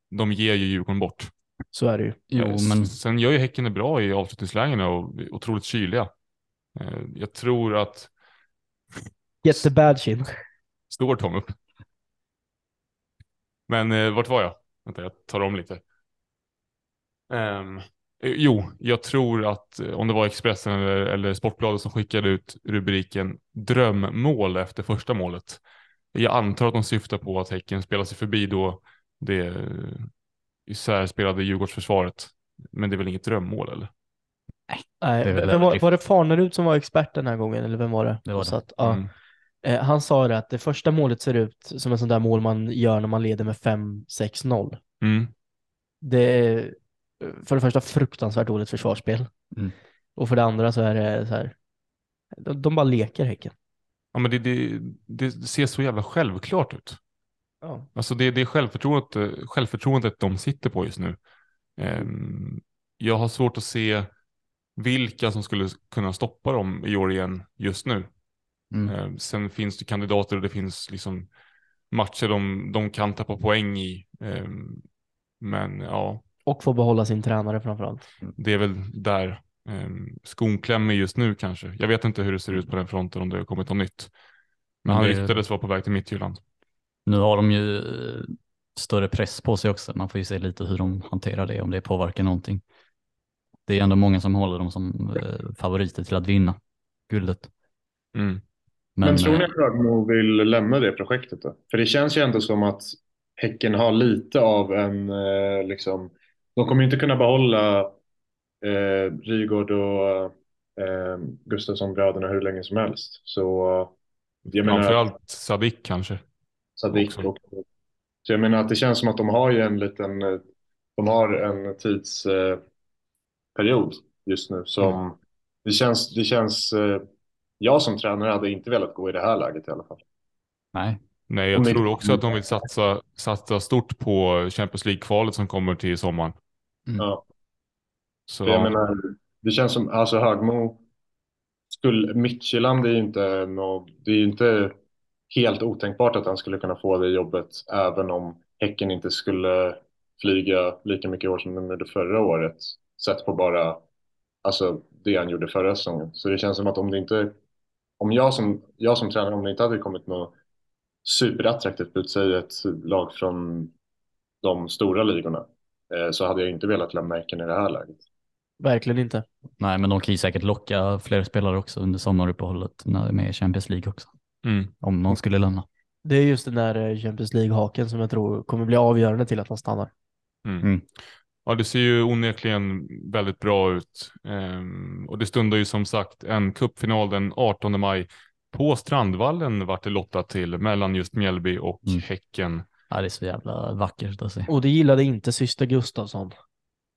S1: de ger ju Djurgården bort.
S4: Så är det ju.
S3: Jo,
S1: Eh, s-
S3: men
S1: Sen gör ju Häcken det bra i avslutningslägena och otroligt kyliga. Eh, Jag tror att,
S4: Get the badge in.
S1: står Tom upp? Men eh, vart var jag? Vänta, jag tar om lite. Eh, jo, jag tror att eh, om det var Expressen eller, eller Sportbladet som skickade ut rubriken drömmål efter första målet. Jag antar att de syftar på att Häcken spelar sig förbi då det eh, isärspelade Djurgårdsförsvaret. Men det är väl inget drömmål eller?
S4: Nej,
S3: Det väl
S4: var, var det Farnerud som var expert den här gången eller vem var det?
S3: Det var det.
S4: Så att, ja.
S1: Mm.
S4: Eh, Han sa det att det första målet ser ut som en sån där mål man gör när man leder med 5-6-0.
S1: Mm.
S4: Det är eh, för det första fruktansvärt dåligt försvarsspel.
S3: Mm.
S4: Och för det andra så är det så här, de, de bara leker Häcken.
S1: Ja, men det, det, det ser så jävla självklart ut.
S4: Ja.
S1: Alltså det, det är självförtroendet, självförtroendet de sitter på just nu. Ehm, jag har svårt att se vilka som skulle kunna stoppa dem i år igen just nu.
S3: Mm.
S1: Ehm, sen finns det kandidater och det finns liksom matcher de, de kan tappa poäng i. Ehm, men ja,
S4: Och få behålla sin tränare framförallt.
S1: det är väl där um, skon klämmer just nu kanske. Jag vet inte hur det ser ut på den fronten om det har kommit något nytt. Men
S3: Men
S1: han ryktades vara på väg till Midtjylland.
S3: Nu har de ju eh, större press på sig också. Man får ju se lite hur de hanterar det, om det påverkar någonting. Det är ändå många som håller dem som eh, favoriter till att vinna guldet.
S1: Mm.
S2: Men, tror ni
S3: eh,
S2: att Ragmo vill lämna det projektet då? För det känns ju ändå som att Häcken har lite av en, eh, liksom, de kommer inte kunna behålla eh, Rygård och eh, Gustafsson-bröderna hur länge som helst. Så jag menar,
S1: Framförallt Sadik kanske.
S2: Sadik
S1: också.
S2: och, så jag menar att det känns som att de har ju en liten, de har en tidsperiod eh, just nu som
S1: Mm.
S2: det känns, det känns, eh, jag som tränare hade inte velat gå i det här läget i alla fall.
S3: Nej,
S1: Nej, jag tror också att de vill satsa, satsa stort på Champions League-kvalet som kommer till sommaren.
S3: Mm.
S2: Ja.
S1: Så
S2: Jag menar, det känns som, alltså Högmo, skulle, Midtjylland är ju inte nå, det är ju inte helt otänkbart att han skulle kunna få det jobbet även om Häcken inte skulle flyga lika mycket i år som de gjorde förra året. Sett på bara, alltså det han gjorde förra säsongen. Så det känns som att om det inte, om jag som, jag som tränare, om det inte hade kommit något superattraktivt bud, säg ett lag från de stora ligorna, så hade jag inte velat lämna Häcken i det här läget.
S4: Verkligen inte.
S3: nej, men de kan ju säkert locka fler spelare också under sommaruppehållet när med Champions League också.
S1: mm.
S3: Om någon skulle lämna.
S4: Det är just den där eh, Champions League-haken som jag tror kommer bli avgörande till att han stannar.
S1: Mm.
S3: Mm.
S1: Ja, det ser ju onekligen väldigt bra ut. Ehm, och det stundar ju som sagt en cupfinal den 18 maj på Strandvallen vart det lottat till mellan just Mjällby och
S3: Mm.
S1: Häcken.
S3: Ja, det är så jävla vackert att se.
S4: Och det gillade inte syster Gustafsson.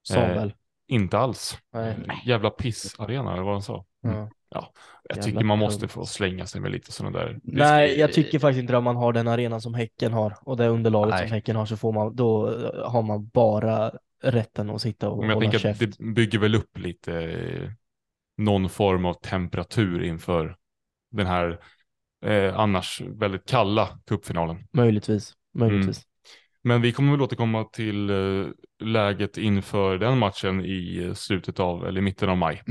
S4: Sa
S1: Eh,
S4: väl.
S1: Inte alls.
S4: Nej.
S1: Jävla pissarena eller vad han sa.
S3: Mm.
S4: Ja.
S1: Jag
S4: Jävla
S1: tycker man måste få slänga sig med lite sådana där.
S4: Nej, jag tycker faktiskt inte om man har den arenan som Häcken har och det underlaget
S3: Nej.
S4: som Häcken har så får man, då har man bara rätten att sitta och
S1: Men jag
S4: hålla
S1: tänker att
S4: käft.
S1: det bygger väl upp lite eh, någon form av temperatur inför den här eh, annars väldigt kalla cupfinalen.
S4: Möjligtvis, möjligtvis.
S1: Men vi kommer väl återkomma till eh, läget inför den matchen i eh, slutet av, eller i mitten av maj.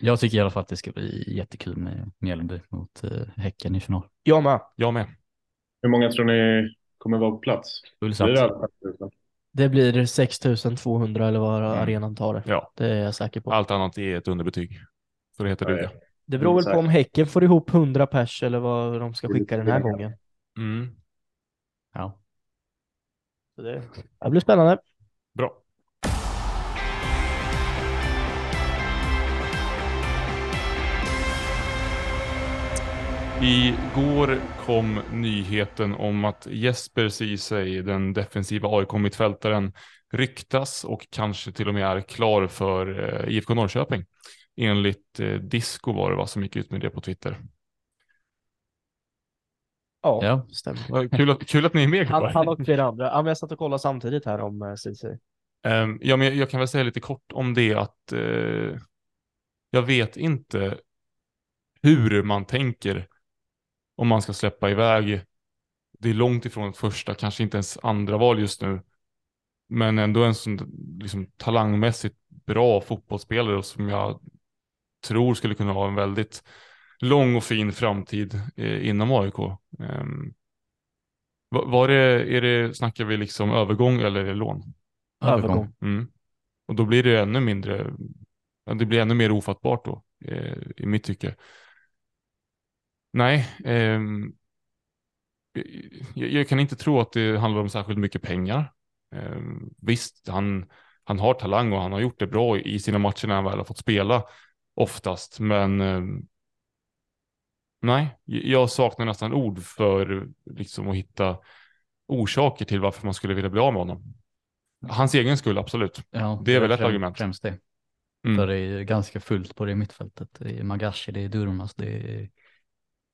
S3: Jag tycker i alla fall att det ska bli jättekul med Mjällby mot eh, Häcken i final.
S4: Jag med.
S1: Jag med.
S2: Hur många tror ni kommer vara på plats?
S3: Fullsatt.
S2: Blir det över 5000?
S4: Det blir 6200 eller vad
S1: Mm.
S4: arenan tar det.
S1: Ja,
S4: Det är jag säker på.
S1: allt annat är ett underbetyg. Så det heter
S2: Ja, ja.
S4: Det beror väl på om Häcken får ihop 100 pers eller vad de ska skicka den här gången.
S1: Mm.
S4: Så det, det blir spännande.
S1: Bra. Igår kom nyheten om att Jesper Ceesay, den defensiva AIK-mittfältaren, ryktas och kanske till och med är klar för eh, IFK Norrköping. Enligt eh, Disco var det va, som gick ut med det på Twitter.
S4: Ja,
S3: Ja.
S4: stämmer.
S1: Kul att, kul att ni är med.
S4: Han, han och flera andra. Ja, men jag satt och kollade samtidigt här om uh, Ceesay.
S1: Ehm, ja, men jag kan väl säga lite kort om det att eh, jag vet inte hur man tänker om man ska släppa iväg. Det är långt ifrån ett första, kanske inte ens andra val just nu. Men ändå en sån liksom, talangmässigt bra fotbollsspelare som jag tror skulle kunna ha en väldigt lång och fin framtid eh, inom AIK. Um, var, det, är det, snackar vi liksom övergång eller är det lån?
S4: Övergång.
S1: Mm. Och då blir det ännu mindre, det blir ännu mer ofattbart då, eh, i mitt tycke. Nej, ehm, jag, jag kan inte tro att det handlar om särskilt mycket pengar. Eh, visst, han, han har talang och han har gjort det bra i sina matcher när han väl har fått spela oftast, men eh, nej, jag saknar nästan ord för liksom att hitta orsaker till varför man skulle vilja bli av med honom. Hans egen skull, absolut.
S3: Ja,
S1: Det är väl ett
S3: främ-
S1: argument.
S3: Främst det.
S1: Mm.
S3: För det är ju ganska fullt på det mittfältet. Det är Magashi, det är Durmas, det är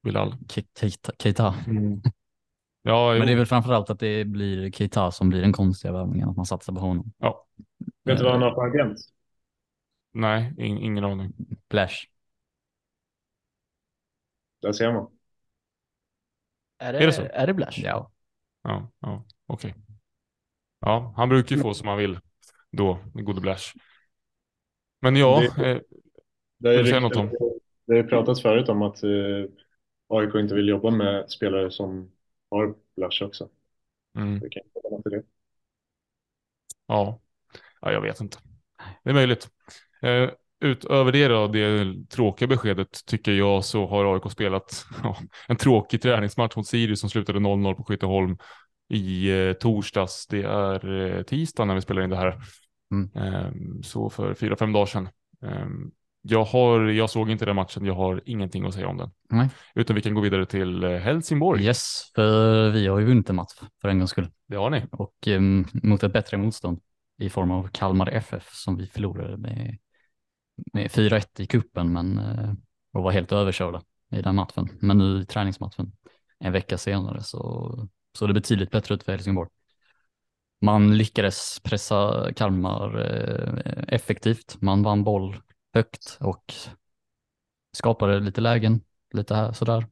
S1: Bilal.
S3: Ke- Keita. Keita.
S1: Ja,
S3: Men det är väl framförallt att det blir Keita som blir den konstiga värvningen, att man satsar på honom.
S1: ja.
S2: Vet du vad han har för agent?
S1: Nej, in, ingen aning.
S3: Flash.
S2: Där ser man.
S4: Är det,
S1: Är det så?
S4: Är det Blash?
S3: Ja.
S1: Ja, ja okej. Ja, han brukar ju få som han vill då, gode Blash. Men ja,
S2: Det-
S1: eh,
S2: Det ryktats-
S1: något om?
S2: Det har pratats förut om att eh, AIK inte vill jobba med spelare som har Blush också.
S1: mm,
S2: Det kan jag komma till det.
S1: ja. ja, jag vet inte. Det är möjligt. Eh, utöver det då, det tråkiga beskedet tycker jag så har AIK spelat ja, en tråkig träningsmatch mot Sirius som slutade 0-0 på Skytteholm i eh, torsdags. Det är eh, tisdag när vi spelar in det här.
S3: Mm.
S1: Eh, så för fyra, fem dagar sedan. Eh, jag, har, jag såg inte den matchen, jag har ingenting att säga om den.
S3: Nej.
S1: Utan vi kan gå vidare till eh, Helsingborg.
S3: Yes, för vi har ju vunnit en match för en gångs skull.
S1: Det har ni.
S3: Och em, mot ett bättre motstånd i form av Kalmar FF som vi förlorade med, med 4-1 i kuppen men eh, och var helt överkörda i den matchen. Men nu i träningsmatchen en vecka senare så såg det betydligt bättre ut för Helsingborg. Man lyckades pressa Kalmar eh, effektivt. Man vann boll högt och skapade lite lägen, lite här sådär.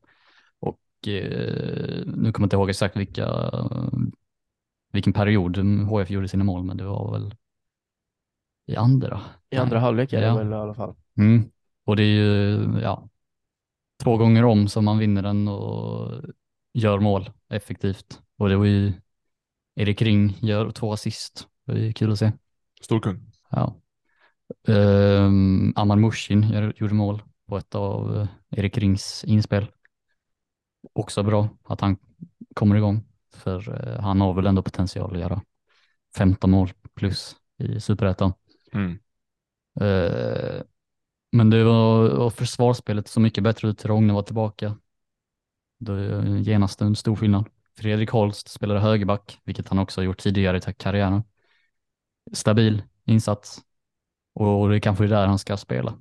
S3: Och eh, nu kommer jag inte ihåg exakt vilka vilken period HF gjorde sina mål, men det var väl i andra.
S4: I andra halvlek är det
S3: Ja.
S4: väl i alla fall.
S3: Mm. Och det är ju, ja, två gånger om som man vinner den och gör mål effektivt. Och det var ju Erik Ring gör två assist. Det är kul att se.
S1: Stor kung.
S3: Ja. Um, Amar Mushin gjorde mål på ett av eh, Erik Rings inspel. Också bra att han kommer igång, för eh, han har väl ändå potential att göra 15 mål plus i superettan.
S1: Mm.
S3: Eh, men det var försvarsspelet så mycket bättre ut. Rogne var tillbaka. Då är genast en stor skillnad. Fredrik Holst spelade högerback, vilket han också har gjort tidigare i karriären. Stabil insats och det kanske är där han ska spela.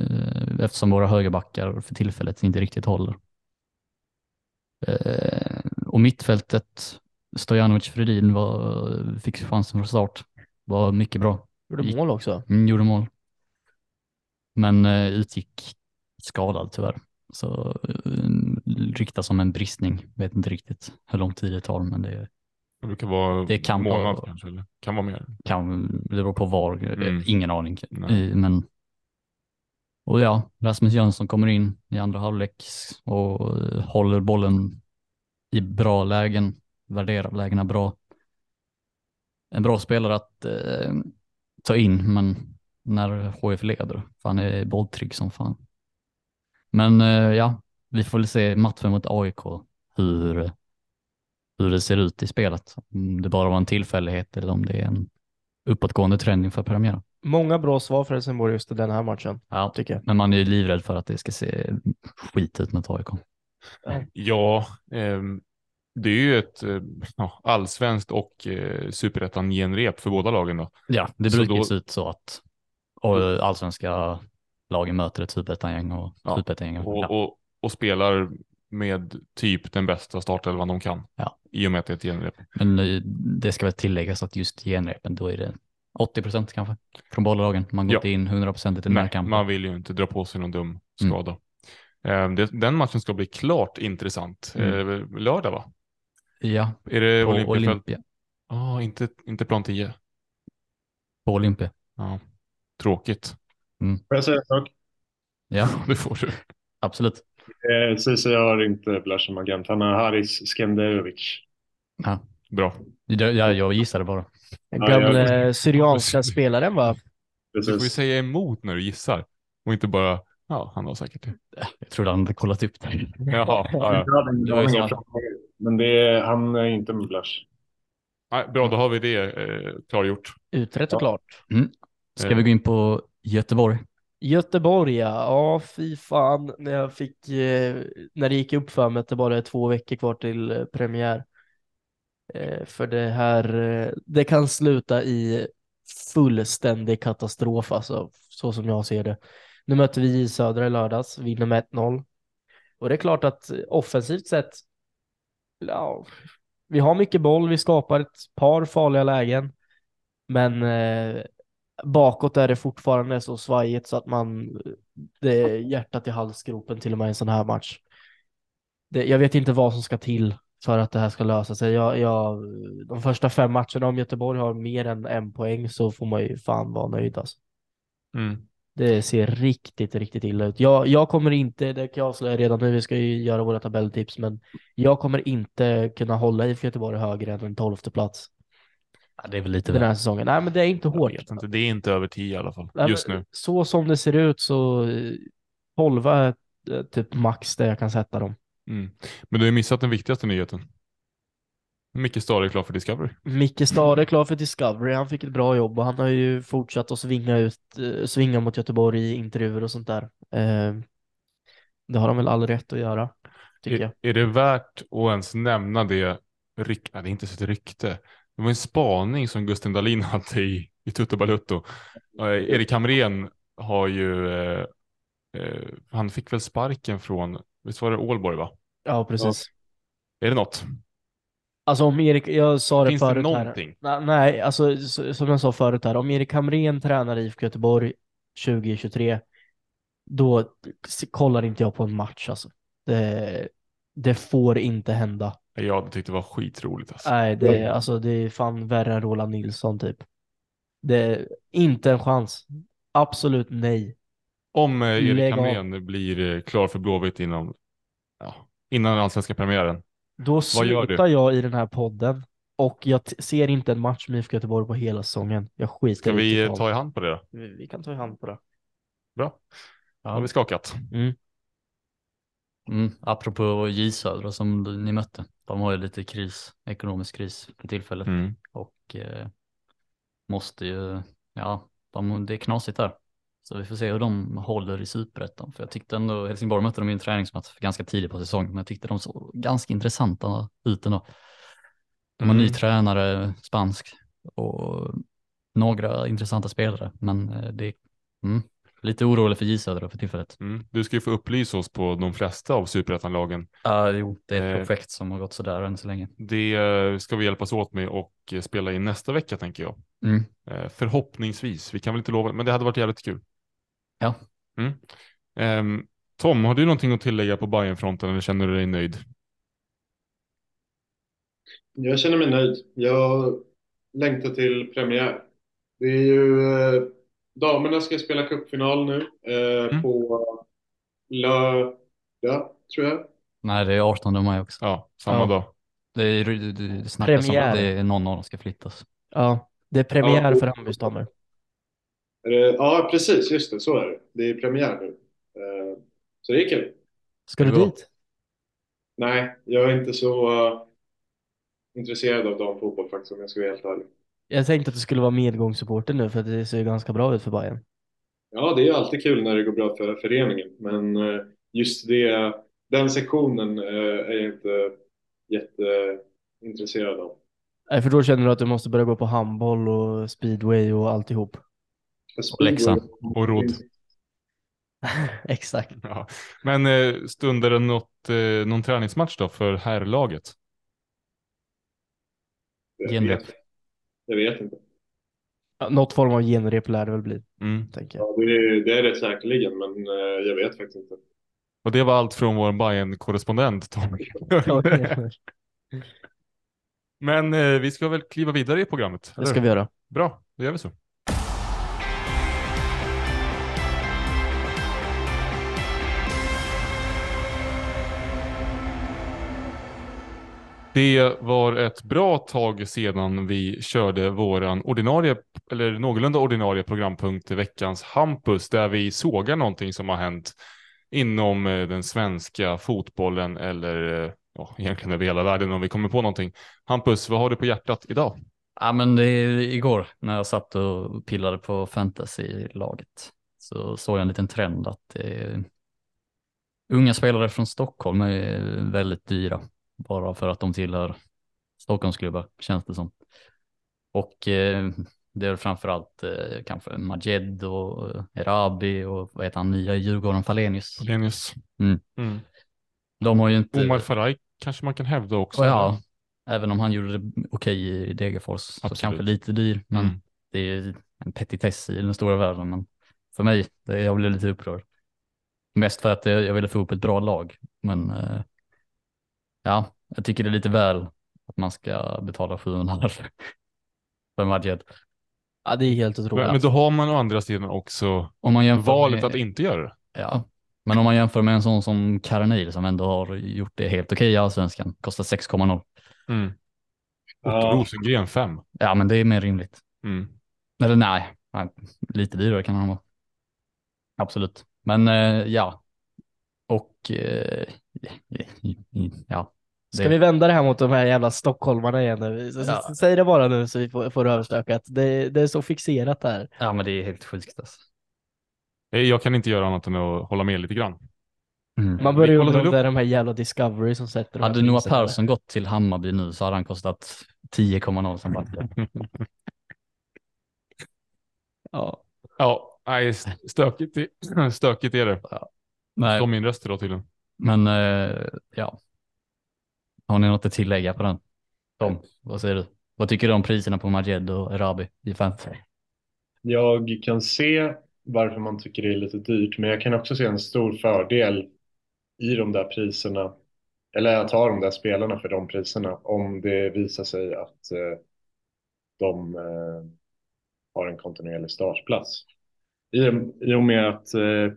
S3: Eh, eftersom våra högerbackar för tillfället inte riktigt håller. Eh, och mittfältet, Stojanovic Fredin var, fick chansen från start. Var mycket bra.
S4: Gjorde mål också.
S3: Mm, gjorde mål. Men eh, utgick skadad tyvärr. Så eh, ryktas som en bristning. Vet inte riktigt hur lång tid det tar, men det
S1: Det brukar vara
S3: Det kan
S1: månad
S3: vara-
S1: kanske, eller kan vara mer.
S3: kan, det beror på var, eh,
S1: Mm.
S3: ingen aning.
S1: Nej.
S3: Eh, Men, och ja, Rasmus Jönsson kommer in i andra halvlek och håller bollen i bra lägen, värderar lägena bra. En bra spelare att eh, ta in, men när HF leder, för han är bolltrygg som fan. Men eh, ja, vi får väl se matchen mot AIK, hur, hur det ser ut i spelet. Om det bara var en tillfällighet eller om det är en uppåtgående trend inför premiären.
S4: Många bra svar för Helsingborg just i den här matchen,
S3: Ja,
S4: tycker jag.
S3: men man är ju livrädd för att det ska se skit ut mot AIK.
S1: Ja, ehm, det är ju ett eh, ja, allsvenskt och eh, superettan genrep för båda lagen då.
S3: Ja, det brukar
S1: då-
S3: se ut så att allsvenska lagen möter ett superettan-gäng och
S1: Ja,
S3: superettan-gäng.
S1: Och,
S3: Ja.
S1: och, och spelar med typ den bästa startelvan de kan.
S3: Ja.
S1: I och med att det är ett genrep.
S3: Men eh, det ska väl tilläggas att just genrepen, då är det 80 procent kanske från båda lagen. Man går inte in 100 procent i
S1: Nej,
S3: närkampen.
S1: man vill ju inte dra på sig någon dum
S3: Mm.
S1: skada. Det, den matchen ska bli klart intressant.
S3: Mm.
S1: Lördag va?
S3: Ja,
S1: Är det
S3: på
S1: Olympiafält?
S3: Olympia.
S1: Ja, inte, inte plan 10.
S3: På Olympia.
S1: Ja, tråkigt.
S2: Får jag säga en sak?
S3: Ja,
S1: Det får du.
S3: absolut.
S2: Eh, Ceesay har inte Blush som agent. Han har Haris Skenderovic.
S3: Ja.
S1: Bra.
S3: Jag, jag gissade bara.
S4: Den
S2: Ja, jag-
S4: syrianska spelaren va?
S1: Du får ju
S2: Precis.
S1: säga emot när du gissar. Och inte bara, ja, han har säkert det.
S3: Jag trodde han hade kollat upp det.
S1: Jaha, ja, ja.
S2: Men det är, han är inte med Blush.
S1: Nej, bra, då har vi det eh, klargjort.
S4: Utrett och
S2: Ja.
S4: klart.
S3: Ska
S1: Eh.
S3: vi gå in på Göteborg?
S4: Göteborg, ja. Ja, fy fan. När jag fick, eh, när det gick upp för mig att det bara är två veckor kvar till eh, premiär. Eh, för det här, eh, det kan sluta i fullständig katastrof alltså, så som jag ser det. Nu möter vi i Södra i lördags, vinner med 1-0. Och det är klart att eh, offensivt sett, ja, vi har mycket boll, vi skapar ett par farliga lägen. Men eh, bakåt är det fortfarande så svajigt så att man, det är hjärtat i halsgropen till och med i en sån här match. Det, jag vet inte vad som ska till för att det här ska lösa sig. Jag, jag, de första fem matcherna, om Göteborg har mer än en poäng så får man ju fan vara nöjd alltså.
S1: Mm.
S4: Det ser riktigt, riktigt illa ut. Jag, jag kommer inte, det kan jag avslöja redan nu, vi ska ju göra våra tabelltips, men jag kommer inte kunna hålla i för Göteborg högre än en tolfte plats
S3: Ja, det är väl lite
S4: den
S3: väl.
S4: här säsongen. Nej, men det är inte hårt.
S1: inte, det är inte över 10 i alla fall,
S4: Nej,
S1: just nu.
S4: Så som det ser ut så eh, 12 är eh, typ max där jag kan sätta dem.
S1: Mm. Men du har missat den viktigaste nyheten. Micke Stare är klar för Discovery.
S4: Micke Stare är klar för Discovery. Han fick ett bra jobb och han har ju fortsatt att svinga ut, eh, svinga mot Göteborg i intervjuer och sånt där. Eh, Det har de väl all rätt att göra, tycker jag.
S1: Är, är det värt att ens nämna det ryk, det är inte så ett rykte. Det var en spaning som Gusten Dahlin hade i, i Tutto Balutto. Eh, Erik Hamrén har ju, eh, eh, han fick väl sparken från, visst var det Ålborg va?
S4: Ja, precis.
S1: Är det något?
S4: Alltså om Erik, jag sa det
S1: Finns det
S4: förut
S1: någonting?
S4: här. Nej, alltså som jag sa förut här, om Erik Hamrén tränar IFK Göteborg 2023, då kollar inte jag på en match alltså. Det, det får inte hända.
S1: Jag hade tyckt det var skitroligt alltså.
S4: Nej, det, alltså, det är fan värre än Roland Nilsson typ. Det är inte en chans. Absolut nej.
S1: Om eh, Erik. Hamrén blir eh, klar för Blåvitt inom, ja, innan allsvenska premiären.
S4: Då
S1: Vad gör du?
S4: slutar jag i den här podden och jag ser inte en match med IFK Göteborg på hela säsongen. Jag skiter
S1: Ska vi ta i hand på det då?
S4: vi, vi kan ta i hand på det.
S1: Bra. Då har vi skakat.
S4: Mm.
S3: Mm, apropå J Södra som ni mötte. De har ju lite kris, ekonomisk kris för tillfället
S1: Mm.
S3: och eh, måste ju, ja, de, det är knasigt där. Så vi får se hur de håller i superettan. För jag tyckte ändå, Helsingborg mötte dem i en träningsmatch ganska tidigt på säsongen, men jag tyckte de såg ganska intressanta ut ändå. De har ny
S1: Mm.
S3: tränare, spansk, och några intressanta spelare, men eh, det är mm, lite orolig för J Södra för tillfället.
S1: Mm. Du ska ju få upplysa oss på de flesta av superettanlagen.
S3: Ja, jo, det är ett
S1: Eh.
S3: projekt som har gått sådär än så länge.
S1: Det eh, ska vi hjälpas åt med och spela in nästa vecka tänker jag.
S3: Mm.
S1: Eh, Förhoppningsvis. Vi kan väl inte lova, men det hade varit jävligt kul.
S3: Ja.
S1: Mm. Ehm, Tom, har du någonting att tillägga på Bayern-fronten eller känner du dig nöjd?
S2: Jag känner mig nöjd. Jag längtar till premiär. Det är ju eh, damerna ska spela cupfinal nu eh,
S1: Mm.
S2: på lördag, tror jag.
S3: Nej, det är 18 maj också.
S1: Ja, samma
S4: Ja.
S1: dag.
S3: Det, är, det, det, snackas om
S4: Premiär.
S3: att det är någon av dem ska flyttas.
S4: Ja, det är premiär
S2: Ja.
S4: för Hammarbys damer.
S2: Ja, precis. Just det. Så är det. Det är premiär nu. Eh, så det är kul.
S4: Ska du dit?
S2: Nej, jag är inte så eh, intresserad av damfotboll faktiskt om jag ska vara helt ärlig.
S4: Jag tänkte att du skulle vara medgångssupporter nu för att det ser ju ganska bra ut för Bayern.
S2: Ja, det är ju alltid kul när det går bra för föreningen, men eh, just det, den sektionen är jag inte jätteintresserad av.
S4: Nej, för då känner du att du måste börja gå på handboll och speedway och alltihop.
S3: Och Leksand.
S1: Och rodd.
S4: Exakt.
S1: Ja. Men eh, stundar det något, eh, någon träningsmatch då för herrlaget?
S2: Jag
S3: Genrep.
S2: vet, jag vet inte.
S4: Ja, Något form av genrep lär det väl bli,
S1: Mm.
S4: tänker jag.
S2: Ja, det, är, det är det säkerligen, men eh, jag vet faktiskt inte.
S1: Och det var allt från vår Bayern-korrespondent Tom. Men vi ska väl kliva vidare i programmet?
S4: Det
S1: eller?
S4: ska vi göra.
S1: Bra, då gör vi så. Det var ett bra tag sedan vi körde våran ordinarie, eller någorlunda ordinarie programpunkt Veckans Hampus, där vi sågar någonting som har hänt inom eh, den svenska fotbollen eller eh, ja, egentligen över hela världen om vi kommer på någonting. Hampus, vad har du på hjärtat idag?
S3: Ja, men det är igår när jag satt och pillade på fantasy-laget så såg jag en liten trend att eh, unga spelare från Stockholm är väldigt dyra bara för att de tillhör Stockholmsklubbar känns det som. Och eh, det är framförallt eh, kanske Majed och Erabi och vad heter han nya i Djurgården, Falenius.
S1: Lenius.
S3: Mm.
S1: Mm.
S3: De har ju inte...
S1: Omar Faraj kanske man kan hävda också.
S3: Och ja, även om han gjorde det okej i Degerfors så
S1: Absolut.
S3: kanske lite dyr. Men
S1: Mm.
S3: det är en petitess i den stora världen. Men för mig, det, jag blev lite upprörd. Mest för att jag, jag ville få upp ett bra lag. Men eh, ja, jag tycker det är lite väl att man ska betala 700 för Majed.
S4: Ja, det är helt otroligt.
S1: Men, då har man å andra sidan också
S3: Om man jämför
S1: valet
S3: med,
S1: att inte göra det.
S3: Ja, men om man jämför med en sån som Karanil som ändå har gjort det helt okej i allsvenskan, kostar 6,0.
S1: Mm. Och
S2: Ja.
S1: Rosengren 5.
S3: Ja, men det är mer rimligt.
S1: Mm.
S3: Eller nej, nej, lite dyrare kan han vara. Absolut. Men eh, ja. Och eh, ja.
S4: Ska
S3: det-
S4: vi vända det här mot de här jävla stockholmarna igen nu?
S3: Ja.
S4: Säg det bara nu så vi får, får det överstökat. Det, det är så fixerat där.
S3: Ja, men det är helt sjukt alltså.
S1: Eh, Jag kan inte göra annat än att hålla med lite grann.
S3: Mm.
S4: Man börjar ju undra de här jävla Discovery som sätter de här
S3: Hade Noah. Persson gått till Hammarby nu så hade han kostat 10,0 som back.
S4: Ja.
S1: Ja, nej, st- stökigt, stökigt är det.
S3: Nej,
S1: Som min röst idag tydligen.
S3: men eh, ja. Har ni något att tillägga på den? Tom, vad säger du? Vad tycker du om priserna på Majed och Erabi i fantasy?
S2: Jag kan se varför man tycker det är lite dyrt, men jag kan också se en stor fördel i de där priserna, eller att ha de där spelarna för de priserna, om det visar sig att eh, de eh, har en kontinuerlig startplats. I, I och med att eh,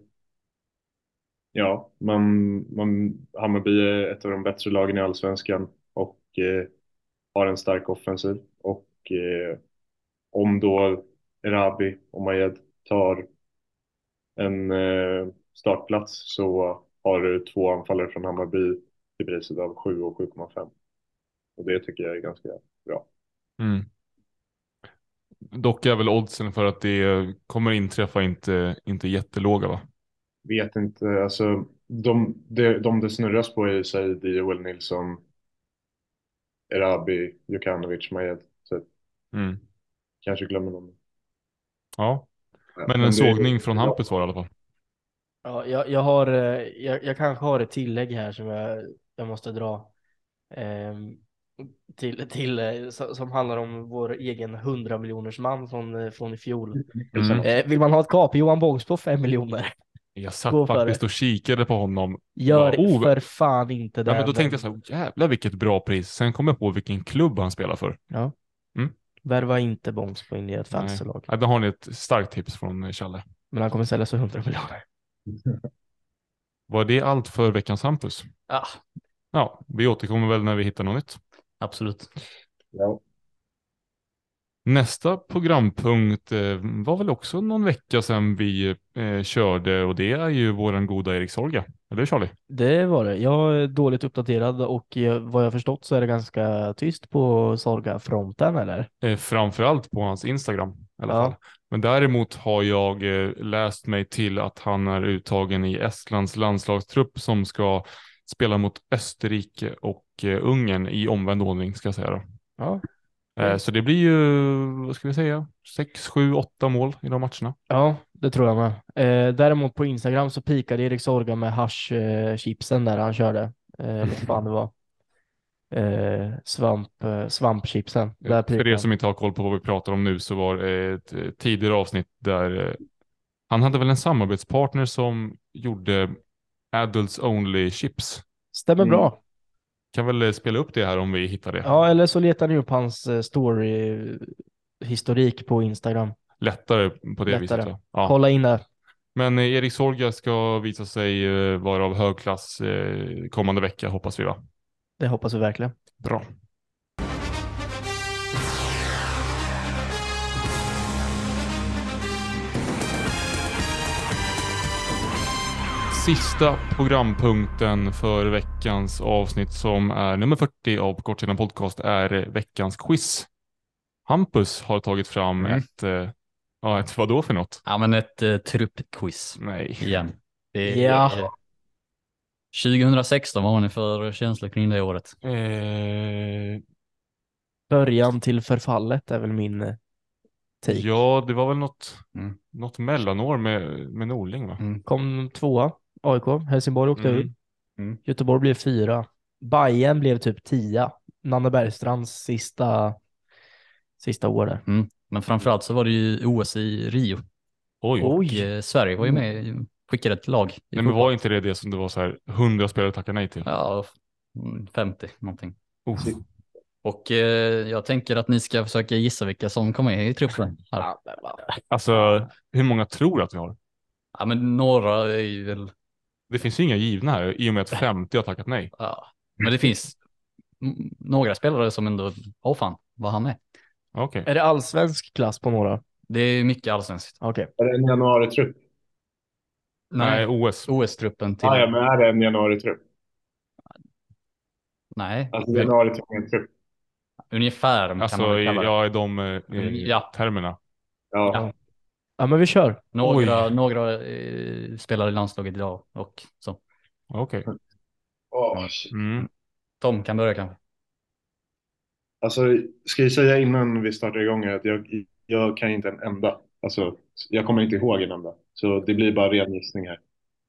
S2: ja, man, man, Hammarby är ett av de bättre lagen i allsvenskan och eh, har en stark offensiv. Och eh, om då Erabi och Majed tar en eh, startplats så har du två anfallare från Hammarby till priset av 7 och 7,5. Och det tycker jag är ganska bra.
S1: Mm. Dock är väl oddsen för att det kommer inträffa inte, inte jättelåga va?
S2: Vet inte, alltså de, de, de det snurras på är Said, Joel Nilsson, Erabi, Jokanovic, Majed. Så
S1: Mm.
S2: kanske glömmer någon.
S1: Ja,
S2: Ja,
S1: men en sågning från Hampus var det i alla fall.
S4: Ja, jag, jag har, eh, jag, jag kanske har ett tillägg här som jag, jag måste dra. ehm, till, till, eh, so- som handlar om vår egen 100 miljoners man från, eh, från i fjol.
S1: Mm.
S4: Eh, vill man ha ett kap, Johan Bångs på 5 miljoner.
S1: Jag satt
S4: Gå
S1: faktiskt och kikade på honom.
S4: Gör
S1: Ja, oh.
S4: för fan inte det.
S1: Ja, men då tänkte jag så här, jävlar vilket bra pris. Sen kom jag på vilken klubb han spelar för.
S4: Värva inte på in i ett fantasylag.
S1: Ja, då har ni ett starkt tips från Challe.
S4: Men han kommer säljas för 100 miljoner.
S1: Var det allt för veckans Hampus?
S3: Ja,
S1: Ja, vi återkommer väl när vi hittar något nytt.
S3: absolut.
S2: Ja.
S1: Nästa programpunkt eh, var väl också någon vecka sedan vi eh, körde och det är ju våran goda Erik Sorga. Eller Charlie?
S4: Det var det. Jag är dåligt uppdaterad och eh, vad jag förstått så är det ganska tyst på Sorga-fronten eller?
S1: Eh, framförallt på hans Instagram i alla
S4: Ja.
S1: fall. Men däremot har jag läst mig till att han är uttagen i Estlands landslagstrupp som ska spela mot Österrike och Ungern i omvänd ordning ska jag säga då.
S4: Ja.
S1: Eh, så det blir ju, vad ska vi säga, 6, 7, 8 mål i de matcherna.
S4: Ja, det tror jag med. Eh, däremot på Instagram så pikade Erik Sorga med hash eh, där han körde. Eh, vad fan det var. Eh, svamp, svampchipsen. Där
S1: För er som inte har koll på vad vi pratar om nu så var det ett tidigare avsnitt där han hade väl en samarbetspartner som gjorde Adults Only Chips.
S4: Stämmer
S2: Mm.
S4: bra.
S1: Kan väl eh, spela upp det här om vi hittar det.
S4: Ja, eller så letar ni upp hans eh, story-historik på Instagram.
S1: Lättare på det
S4: Lättare.
S1: viset. Ja.
S4: Kolla in det.
S1: Men eh, Erik Sorga ska visa sig vara av hög klass kommande vecka hoppas vi va?
S4: Det hoppas vi verkligen.
S1: Bra. Sista programpunkten för veckans avsnitt som är nummer 40 av Kortsidan Podcast är veckans quiz. Hampus har tagit fram
S3: Mm.
S1: ett, eh, ja ett vadå för något?
S3: Ja, men ett uh, truppquiz
S1: Nej.
S3: igen. Det,
S4: Ja.
S3: eh, 2016, vad har ni för känslor kring det året?
S1: Eh,
S4: Början till förfallet är väl min eh, take.
S1: ja, det var väl något,
S3: Mm.
S1: något mellanår med, med Norling va?
S3: Mm.
S4: Kom tvåa, AIK. Helsingborg åkte
S1: Mm.
S4: ur.
S3: Mm.
S4: Göteborg blev fyra. Bayern blev typ tia. Nanne Bergstrands sista, sista år där.
S3: Mm. Men framförallt så var det ju OS i Rio.
S1: Oj.
S3: Och
S4: Oj.
S3: eh, Sverige var ju med, skickade ett lag.
S1: Nej men var inte det det som det var så här 100 spelare tackade nej till?
S3: Ja, mm, 50 någonting.
S1: Uff.
S3: Och eh, jag tänker att ni ska försöka gissa vilka som kommer med i truppen. Här.
S1: Alltså, hur många tror du att vi har?
S3: Ja, men några är ju väl,
S1: Det finns ju inga givna här i och med att 50 har tackat nej.
S3: ja. Men det finns några spelare som ändå, åh fan, vad han är.
S1: Okej.
S4: Är det allsvensk klass på några?
S3: Det är mycket allsvenskt.
S4: Okej.
S2: Är det en januari-trupp?
S1: Nej, OS.
S3: OS-truppen till,
S2: Ah, ja, men är det en januari-trupp?
S3: nej,
S2: Alltså januari-trupp.
S3: ungefär kan man
S1: Alltså,
S3: väl
S1: i-
S3: kalla det.
S1: ja, i de eh,
S3: Ja.
S1: termerna.
S2: Ja.
S3: Ja.
S4: Ja, men vi kör.
S3: Några, några eh, spelar i landslaget idag och så.
S1: Okej.
S2: Åh, shit.
S1: Mm.
S3: Tom kan börja kanske.
S2: Alltså, ska jag säga innan vi startar igång att jag, jag kan inte en enda. Alltså, jag kommer inte ihåg en enda. Så det blir bara ren gissning här.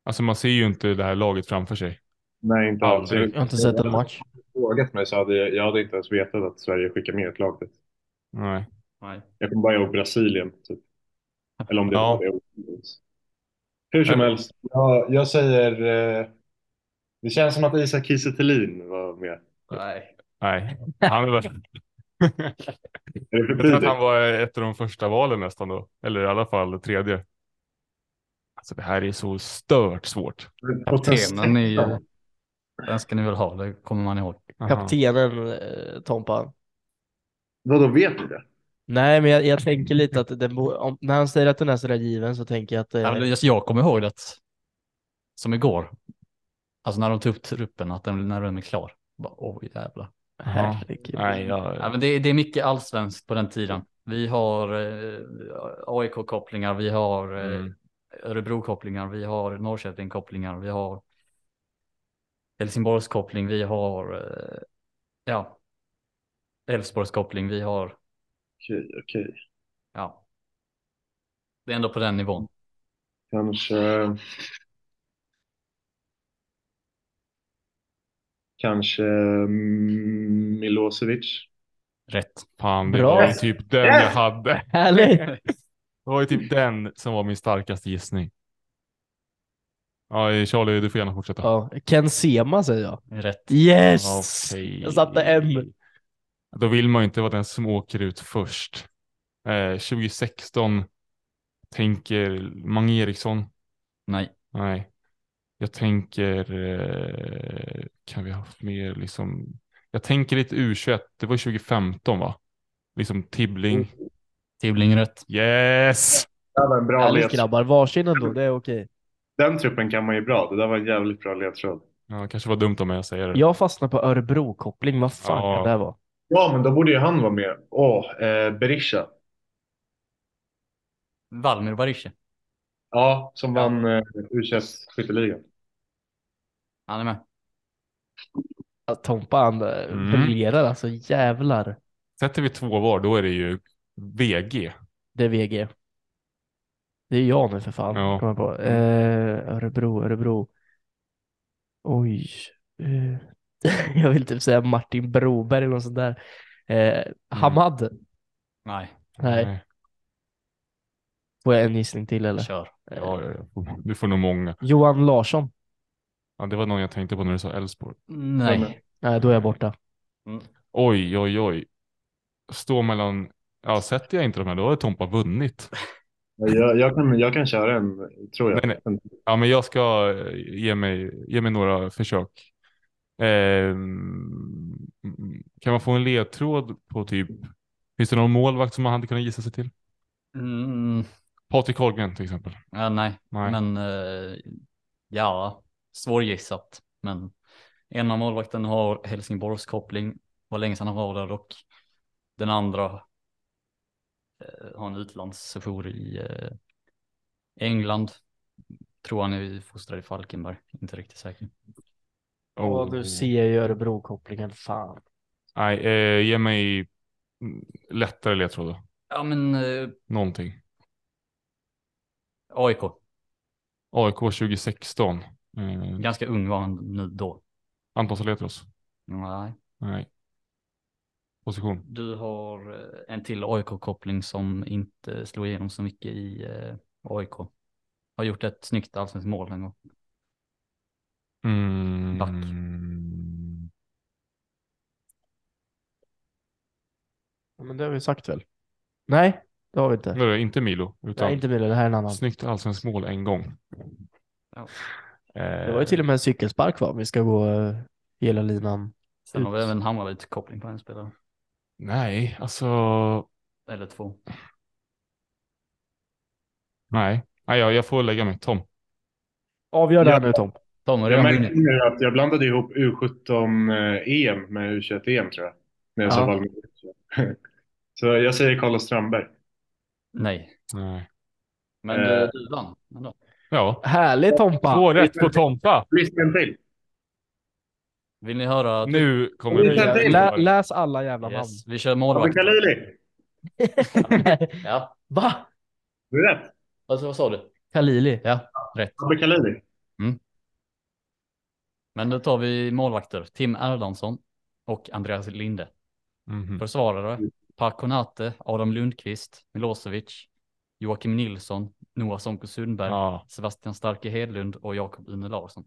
S1: Alltså man ser ju inte det här laget framför sig.
S2: Nej, inte alls.
S4: Jag har inte sett en match.
S2: frågat mig så hade jag, jag hade inte ens vetat att Sverige skickar med ett lag dit.
S1: Nej.
S3: Nej.
S2: Jag kommer bara ihåg Brasilien. Typ. Eller om det
S1: Ja.
S2: var det. Hur som
S1: Men-
S2: helst. Jag, jag säger... Eh, det känns som att Isak Kiese var med.
S3: Nej.
S1: Nej. Han
S2: för
S1: Jag tror att han var ett av de första valen nästan då. Eller i alla fall tredje. Alltså det här är så stört svårt.
S3: Kaptenen är ju, den ska ni väl ha, det kommer man ihåg.
S4: Kaptenen eh, Tompa.
S2: Vadå, vet du det?
S4: Nej, men jag, jag tänker lite att den, om, när han säger att den är sådär given så tänker jag att
S3: Ja,
S4: eh,
S3: men just jag kommer ihåg det som igår. Alltså när de tog upp truppen, att den, när den är klar. Bara, Åh jävlar.
S4: herregud.
S1: Nej, jag...
S3: Ja, men det, det är mycket allsvenskt på den tiden. Vi har eh, AIK-kopplingar, vi har eh,
S1: Mm.
S3: Örebro-kopplingar, vi har Norrköping-kopplingar, vi har Helsingborgs-koppling, vi har eh, ja, Elfsborgs-koppling, vi har
S2: Okej, okej.
S3: ja. Det är ändå på den nivån.
S2: Kanske... Kanske mm, Milosevic.
S3: Rätt.
S1: Fan, det
S4: Bra.
S1: var ju typ den jag hade.
S4: Härligt!
S1: Det var ju typ den som var min starkaste gissning. Ja, Charlie, du får gärna fortsätta.
S4: Ja, Ken Sema säger jag.
S3: Rätt.
S4: Yes!
S1: Okej.
S4: Jag satte en.
S1: Då vill man ju inte vara den som åker ut först. Eh, 2016 tänker Mange Eriksson.
S3: Nej.
S1: Nej. Jag tänker, eh, kan vi ha haft mer liksom, jag tänker lite U21, det var 2015 va? Liksom Tibbling.
S3: Tibbling rätt.
S1: Yes!
S2: Det var en bra
S4: Härligt grabbar, varsin ändå, det är okej.
S2: Den truppen kan man ju bra. Det där var en jävligt bra ledtråd.
S1: Ja, det kanske var dumt mig att säga det.
S4: Jag fastnar på Örebro-koppling, vad fan
S1: Ja.
S4: kan det vara?
S2: Ja, men då borde ju han vara med. Åh, eh, Berisha.
S3: Valmir Barisha.
S2: Ja, som
S3: Ja.
S2: vann eh, U21-skytteligan.
S3: Han är med.
S4: Ja, Tompa han eh,
S1: Mm.
S4: briljerar alltså, jävlar.
S1: Sätter vi två var, då är det ju VG.
S4: Det är VG. Det är jag nu för fan.
S1: Ja.
S4: Kommer jag på. Eh, Örebro, Örebro. Oj. Eh, jag vill typ säga Martin Broberg eller något sånt där. Eh, Hamad.
S3: Nej,
S4: Nej, får jag en gissning till eller?
S3: kör.
S1: Ja, ja, ja. Du får nog många.
S4: Johan Larsson.
S1: Ja, det var någon jag tänkte på när du sa Elfsborg.
S3: Nej.
S4: Nej, då är jag borta.
S1: Oj, oj, oj. Stå mellan, ja sätter jag inte de här då har Tompa vunnit.
S2: Jag, jag, kan, jag kan köra en, tror jag.
S1: Nej,
S2: En-
S1: Ja, men jag ska eh, ge mig, ge mig några försök. Ehm, kan man få en ledtråd på typ, finns det någon målvakt som man hade kunnat gissa sig till?
S3: Mm,
S1: Patrik Holmgren till exempel.
S3: ja, nej.
S1: Nej.
S3: men eh, Ja, svårgissat, men en av målvakten har Helsingborgs koppling. Var länge sedan han var där dock. Den andra eh, har en utlandssejour i eh, England. Tror han är fostrad i Falkenberg, inte riktigt säker.
S4: Och
S1: Oh.
S4: du ser ju Örebro-kopplingen, fan.
S1: Nej, eh, ge mig mm, lättare ledtrådar.
S3: Ja, men eh,
S1: Någonting.
S3: AIK,
S1: AIK 2016. Eh,
S3: ganska ung var han nu då.
S1: Anton Saletros.
S3: Nej,
S1: Nej. Position.
S3: du har eh, en till AIK-koppling som inte slog igenom så mycket i eh, AIK. Har gjort ett snyggt allsvenskt mål en gång.
S1: Mm.
S3: Back.
S4: Ja, men det har vi sagt väl? Nej, det har vi inte.
S1: Vadå, inte Milo, utan
S4: Nej, inte Mille, det här är en annan.
S1: snyggt allsvenskt mål en gång.
S3: Ja.
S4: Det var ju till och med en cykelspark va? Vi ska gå eh, hela linan.
S3: Sen har vi även Hammarby-koppling på en spelare.
S1: Nej, alltså.
S3: Eller två.
S1: Nej, nej jag, jag får lägga mig. Tom.
S4: Avgör det här
S2: Ja.
S4: nu Tom.
S3: Har
S2: Jag märkte att jag blandade ihop U17-EM med U21-EM tror jag. När jag
S4: Ja.
S2: sa Valmir. Så jag säger Carlos Strandberg.
S3: Nej,
S1: Nej.
S3: men
S2: Eh.
S3: du, du vann. ändå.
S1: Ja,
S4: Härligt Tompa!
S1: två rätt på Tompa.
S2: Lyssna till.
S3: Vill ni höra?
S1: Nu kommer
S2: Vi.
S4: Lä, läs alla jävla
S3: Yes, vi kör målvakt.
S2: Khalili.
S4: namn.
S3: Ja,
S4: Va?
S2: Det är rätt.
S3: alltså vad sa du?
S4: Khalili?
S3: Ja, rätt.
S2: Abbe Khalili.
S3: Men då tar vi målvakter. Tim Erlandsson och Andreas Linde.
S1: Mhm.
S3: Försvarare. Per Konate, Adam Lundqvist, Milosevic, Joakim Nilsson, Noah Sonko Sundberg,
S1: Ja.
S3: Sebastian Starke Hedlund och Jakob Une Larsson.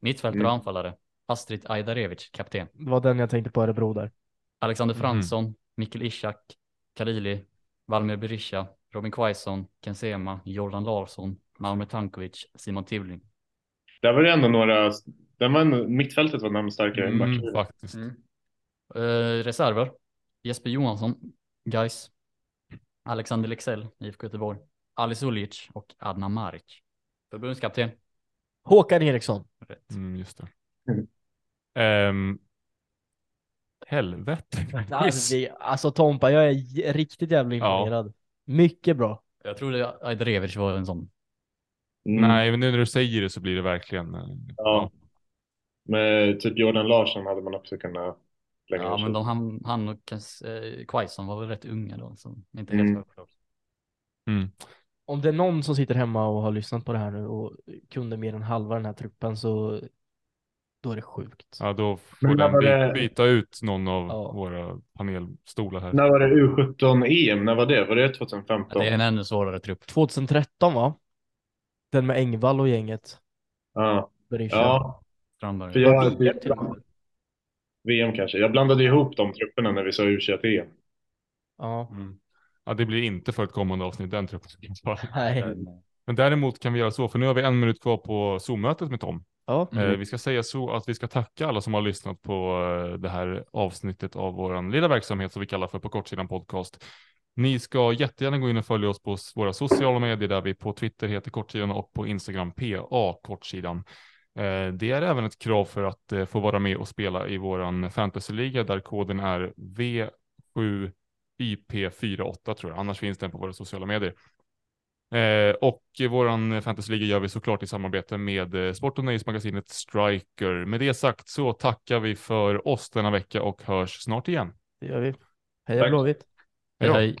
S3: Mittfältare
S2: Mm.
S3: och anfallare. Astrid Ajdarevic, kapten.
S4: Det var den jag tänkte på Örebro där.
S3: Alexander
S1: Mhm.
S3: Fransson, Mikkel Ishak, Kalili, Valmir Berisha, Robin Quaison, Ken Sema, Jordan Larsson, Malmö Tankovic, Simon Tivling.
S2: Där var det ändå några, den var mittfältet var närmast starkare än
S1: Mm,
S2: backen.
S1: faktiskt.
S3: Eh, reserver. Jesper Johansson, Guys. Alexander Lexell, IFK Göteborg. Alice Uljic och Adnan Maric. Förbundskapten.
S4: Håkan Eriksson.
S3: Rätt.
S1: Mm, just det.
S2: Mm.
S1: Ehm, helvete.
S4: Alltså, alltså Tompa, jag är riktigt jävla
S1: Ja.
S4: imponerad. Mycket bra.
S3: Jag trodde Ajdarevic var en sån.
S2: Mm.
S1: Nej, men nu när du säger det så blir det verkligen. eh,
S2: Ja. Med typ Jordan Larsson hade man också kunnat lägga
S3: Ja, men de, han, han och eh, Quaison var väl rätt unga då, så inte helt
S2: Mm.
S1: Mm.
S4: Om det är någon som sitter hemma och har lyssnat på det här nu och kunde mer än halva den här truppen så då är det sjukt.
S1: Ja, då får
S2: Men
S1: den
S2: det-
S1: byta ut någon av
S4: Ja.
S1: våra panelstolar här.
S2: När var det U17-EM? När var det? Var det 2015?
S3: Det är en ännu svårare trupp.
S4: 2013 va? Den med Engvall och gänget.
S2: Ja.
S4: Berisha.
S2: ja,
S3: Strandberg.
S2: för
S4: Ja,
S2: jag,
S4: VM till och med.
S2: VM kanske. Jag blandade ihop de trupperna när vi sa U21-EM.
S4: Ja.
S1: Mm. Ja, det blir inte för ett kommande avsnitt den truppen.
S4: Nej.
S1: Men däremot kan vi göra så, för nu har vi en minut kvar på Zoom-mötet med Tom.
S4: Ja.
S1: Eh, vi ska säga så att vi ska tacka alla som har lyssnat på eh, det här avsnittet av vår lilla verksamhet som vi kallar för På kortsidan podcast. Ni ska jättegärna gå in och följa oss på våra sociala medier där vi på Twitter heter kortsidan och på Instagram PA kortsidan. Eh, Det är även ett krav för att eh, få vara med och spela i våran fantasyliga där koden är V7IP48 tror jag. Annars finns den på våra sociala medier. Eh, och våran fantasyliga gör vi såklart i samarbete med Sport och nöjesmagasinet Striker. Med det sagt så tackar vi för oss denna vecka och hörs snart igen.
S4: Det gör vi. Heja. Blåvitt.
S3: Hej, hej.